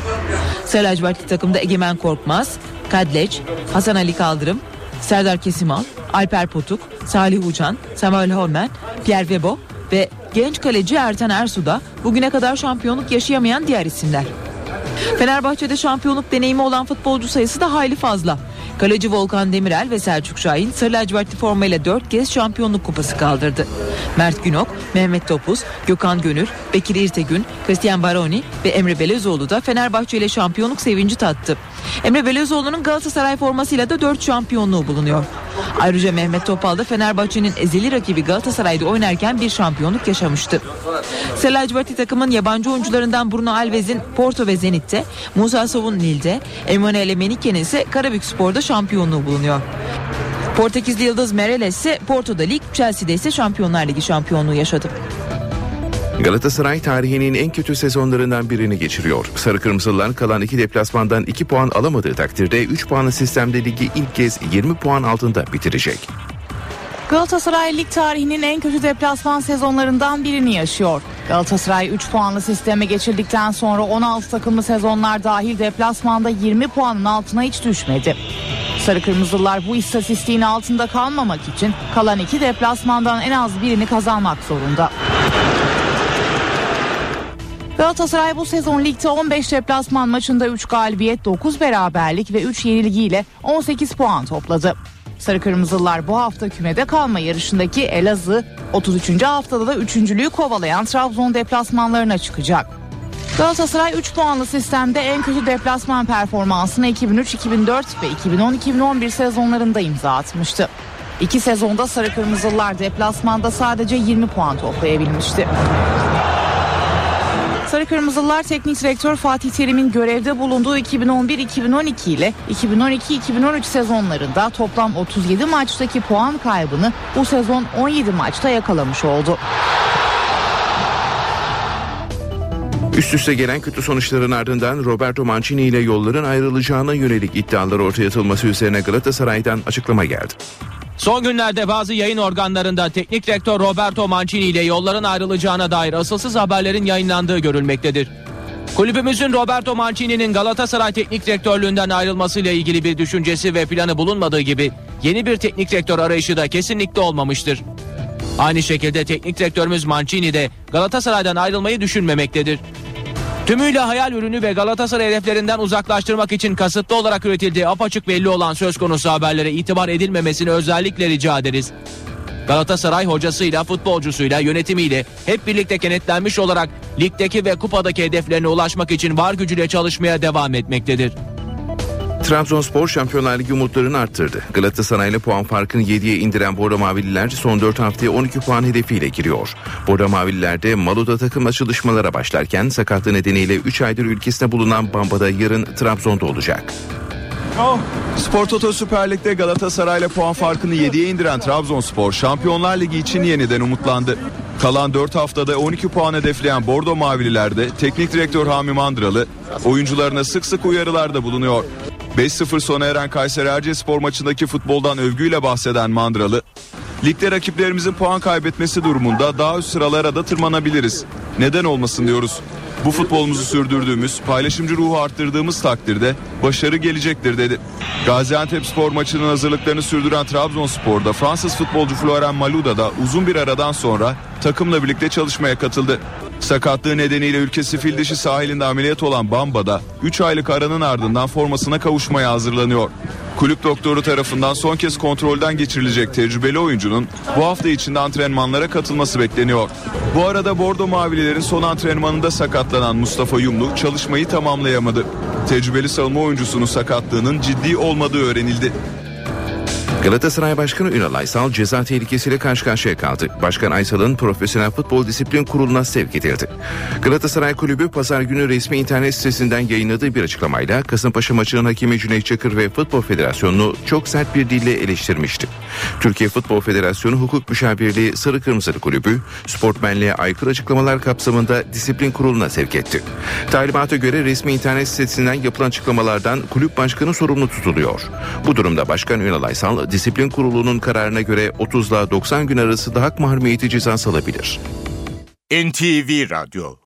Sarı lacivertli takımda Egemen Korkmaz, Kadleç, Hasan Ali Kaldırım, Serdar Kesimal, Alper Potuk, Salih Uçan, Samuel Holmen, Pierre Webo ve genç kaleci Ertan Ersu da bugüne kadar şampiyonluk yaşayamayan diğer isimler. Fenerbahçe'de şampiyonluk deneyimi olan futbolcu sayısı da hayli fazla. Kaleci Volkan Demirel ve Selçuk Şahin sarı lacivertli formayla 4 kez şampiyonluk kupası kaldırdı. Mert Günok, Mehmet Topuz, Gökhan Gönül, Bekir İrtegün, Christian Baroni ve Emre Belezoğlu da Fenerbahçe ile şampiyonluk sevinci tattı. Emre Belezoğlu'nun Galatasaray formasıyla da 4 şampiyonluğu bulunuyor. Ayrıca Mehmet Topal da Fenerbahçe'nin ezeli rakibi Galatasaray'da oynarken bir şampiyonluk yaşamıştı. Sarı lacivertli takımın yabancı oyuncularından Bruno Alves'in Porto ve Zenit'te, Musa Sov'un Lille'de, Emanuele Menike'nin ise Karabük Spor'da şampiyonluğu bulunuyor. Portekizli Yıldız Mereles ise Porto'da lig, Chelsea'de ise Şampiyonlar Ligi şampiyonluğu yaşadı. Galatasaray tarihinin en kötü sezonlarından birini geçiriyor. Sarı Kırmızılar kalan iki deplasmandan 2 puan alamadığı takdirde 3 puanlı sistemde ligi ilk kez 20 puan altında bitirecek. Galatasaray lig tarihinin en kötü deplasman sezonlarından birini yaşıyor. Galatasaray 3 puanlı sisteme geçirdikten sonra 16 takımlı sezonlar dahil deplasmanda 20 puanın altına hiç düşmedi. Sarı Kırmızılar bu istatistiğin altında kalmamak için kalan iki deplasmandan en az birini kazanmak zorunda. Galatasaray bu sezon ligde 15 deplasman maçında 3 galibiyet, 9 beraberlik ve 3 yenilgiyle 18 puan topladı. Sarı Kırmızılar bu hafta kümede kalma yarışındaki Elazığ, 33. haftada da 3.lüğü kovalayan Trabzon deplasmanlarına çıkacak. Galatasaray 3 puanlı sistemde en kötü deplasman performansını 2003-2004 ve 2010-2011 sezonlarında imza atmıştı. İki sezonda Sarı Kırmızılar deplasmanda sadece 20 puan toplayabilmişti. Sarı Kırmızılar Teknik Direktör Fatih Terim'in görevde bulunduğu 2011-2012 ile 2012-2013 sezonlarında toplam 37 maçtaki puan kaybını bu sezon 17 maçta yakalamış oldu. Üst üste gelen kötü sonuçların ardından Roberto Mancini ile yolların ayrılacağına yönelik iddialar ortaya atılması üzerine Galatasaray'dan açıklama geldi. Son günlerde bazı yayın organlarında teknik direktör Roberto Mancini ile yolların ayrılacağına dair asılsız haberlerin yayınlandığı görülmektedir. Kulübümüzün Roberto Mancini'nin Galatasaray teknik direktörlüğünden ayrılmasıyla ilgili bir düşüncesi ve planı bulunmadığı gibi yeni bir teknik direktör arayışı da kesinlikle olmamıştır. Aynı şekilde teknik direktörümüz Mancini de Galatasaray'dan ayrılmayı düşünmemektedir. Tümüyle hayal ürünü ve Galatasaray hedeflerinden uzaklaştırmak için kasıtlı olarak üretildiği apaçık belli olan söz konusu haberlere itibar edilmemesini özellikle rica ederiz. Galatasaray hocasıyla, futbolcusuyla, yönetimiyle hep birlikte kenetlenmiş olarak ligdeki ve kupadaki hedeflerine ulaşmak için var gücüyle çalışmaya devam etmektedir. Trabzonspor Şampiyonlar Ligi umutlarını arttırdı. Galatasaray'la puan farkını 7'ye indiren Bora Mavililer son 4 haftaya 12 puan hedefiyle giriyor. Bora Mavililer'de Maluda takımla çalışmalara başlarken sakatlığı nedeniyle 3 aydır ülkesinde bulunan Bamba'da yarın Trabzon'da olacak. Spor Toto Süper Lig'de Galatasaray'la puan farkını 7'ye indiren Trabzonspor Şampiyonlar Ligi için yeniden umutlandı. Kalan 4 haftada 12 puan hedefleyen Bordo Mavililerde teknik direktör Hami Mandralı oyuncularına sık sık uyarılarda bulunuyor. 5-0 sona eren Kayseri Erciyesspor maçındaki futboldan övgüyle bahseden Mandralı, Ligde rakiplerimizin puan kaybetmesi durumunda daha üst sıralara da tırmanabiliriz. Neden olmasın diyoruz. Bu futbolumuzu sürdürdüğümüz, paylaşımcı ruhu arttırdığımız takdirde başarı gelecektir dedi. Gaziantep spor maçının hazırlıklarını sürdüren Trabzonspor'da Fransız futbolcu Florent Malouda da uzun bir aradan sonra takımla birlikte çalışmaya katıldı. Sakatlığı nedeniyle ülkesi fil dişi sahilinde ameliyat olan Bamba da 3 aylık aranın ardından formasına kavuşmaya hazırlanıyor. Kulüp doktoru tarafından son kez kontrolden geçirilecek tecrübeli oyuncunun bu hafta içinde antrenmanlara katılması bekleniyor. Bu arada Bordo Mavililerin son antrenmanında sakatlanan Mustafa Yumlu çalışmayı tamamlayamadı. Tecrübeli savunma oyuncusunun sakatlığının ciddi olmadığı öğrenildi. Galatasaray Başkanı Ünal Aysal ceza tehlikesiyle karşı karşıya kaldı. Başkan Aysal'ın Profesyonel Futbol Disiplin Kurulu'na sevk edildi. Galatasaray Kulübü pazar günü resmi internet sitesinden yayınladığı bir açıklamayla Kasımpaşa maçının hakemi Cüneyt Çakır ve Futbol Federasyonu'nu çok sert bir dille eleştirmişti. Türkiye Futbol Federasyonu Hukuk Müşavirliği Sarı Kırmızılı Kulübü sportmenliğe aykırı açıklamalar kapsamında disiplin kuruluna sevk etti. Talimata göre resmi internet sitesinden yapılan açıklamalardan kulüp başkanı sorumlu tutuluyor. Bu durumda Başkan Ünal Aysal disiplin kurulunun kararına göre 30 ile 90 gün arası da hak mahrumiyeti cezası alabilir. NTV Radyo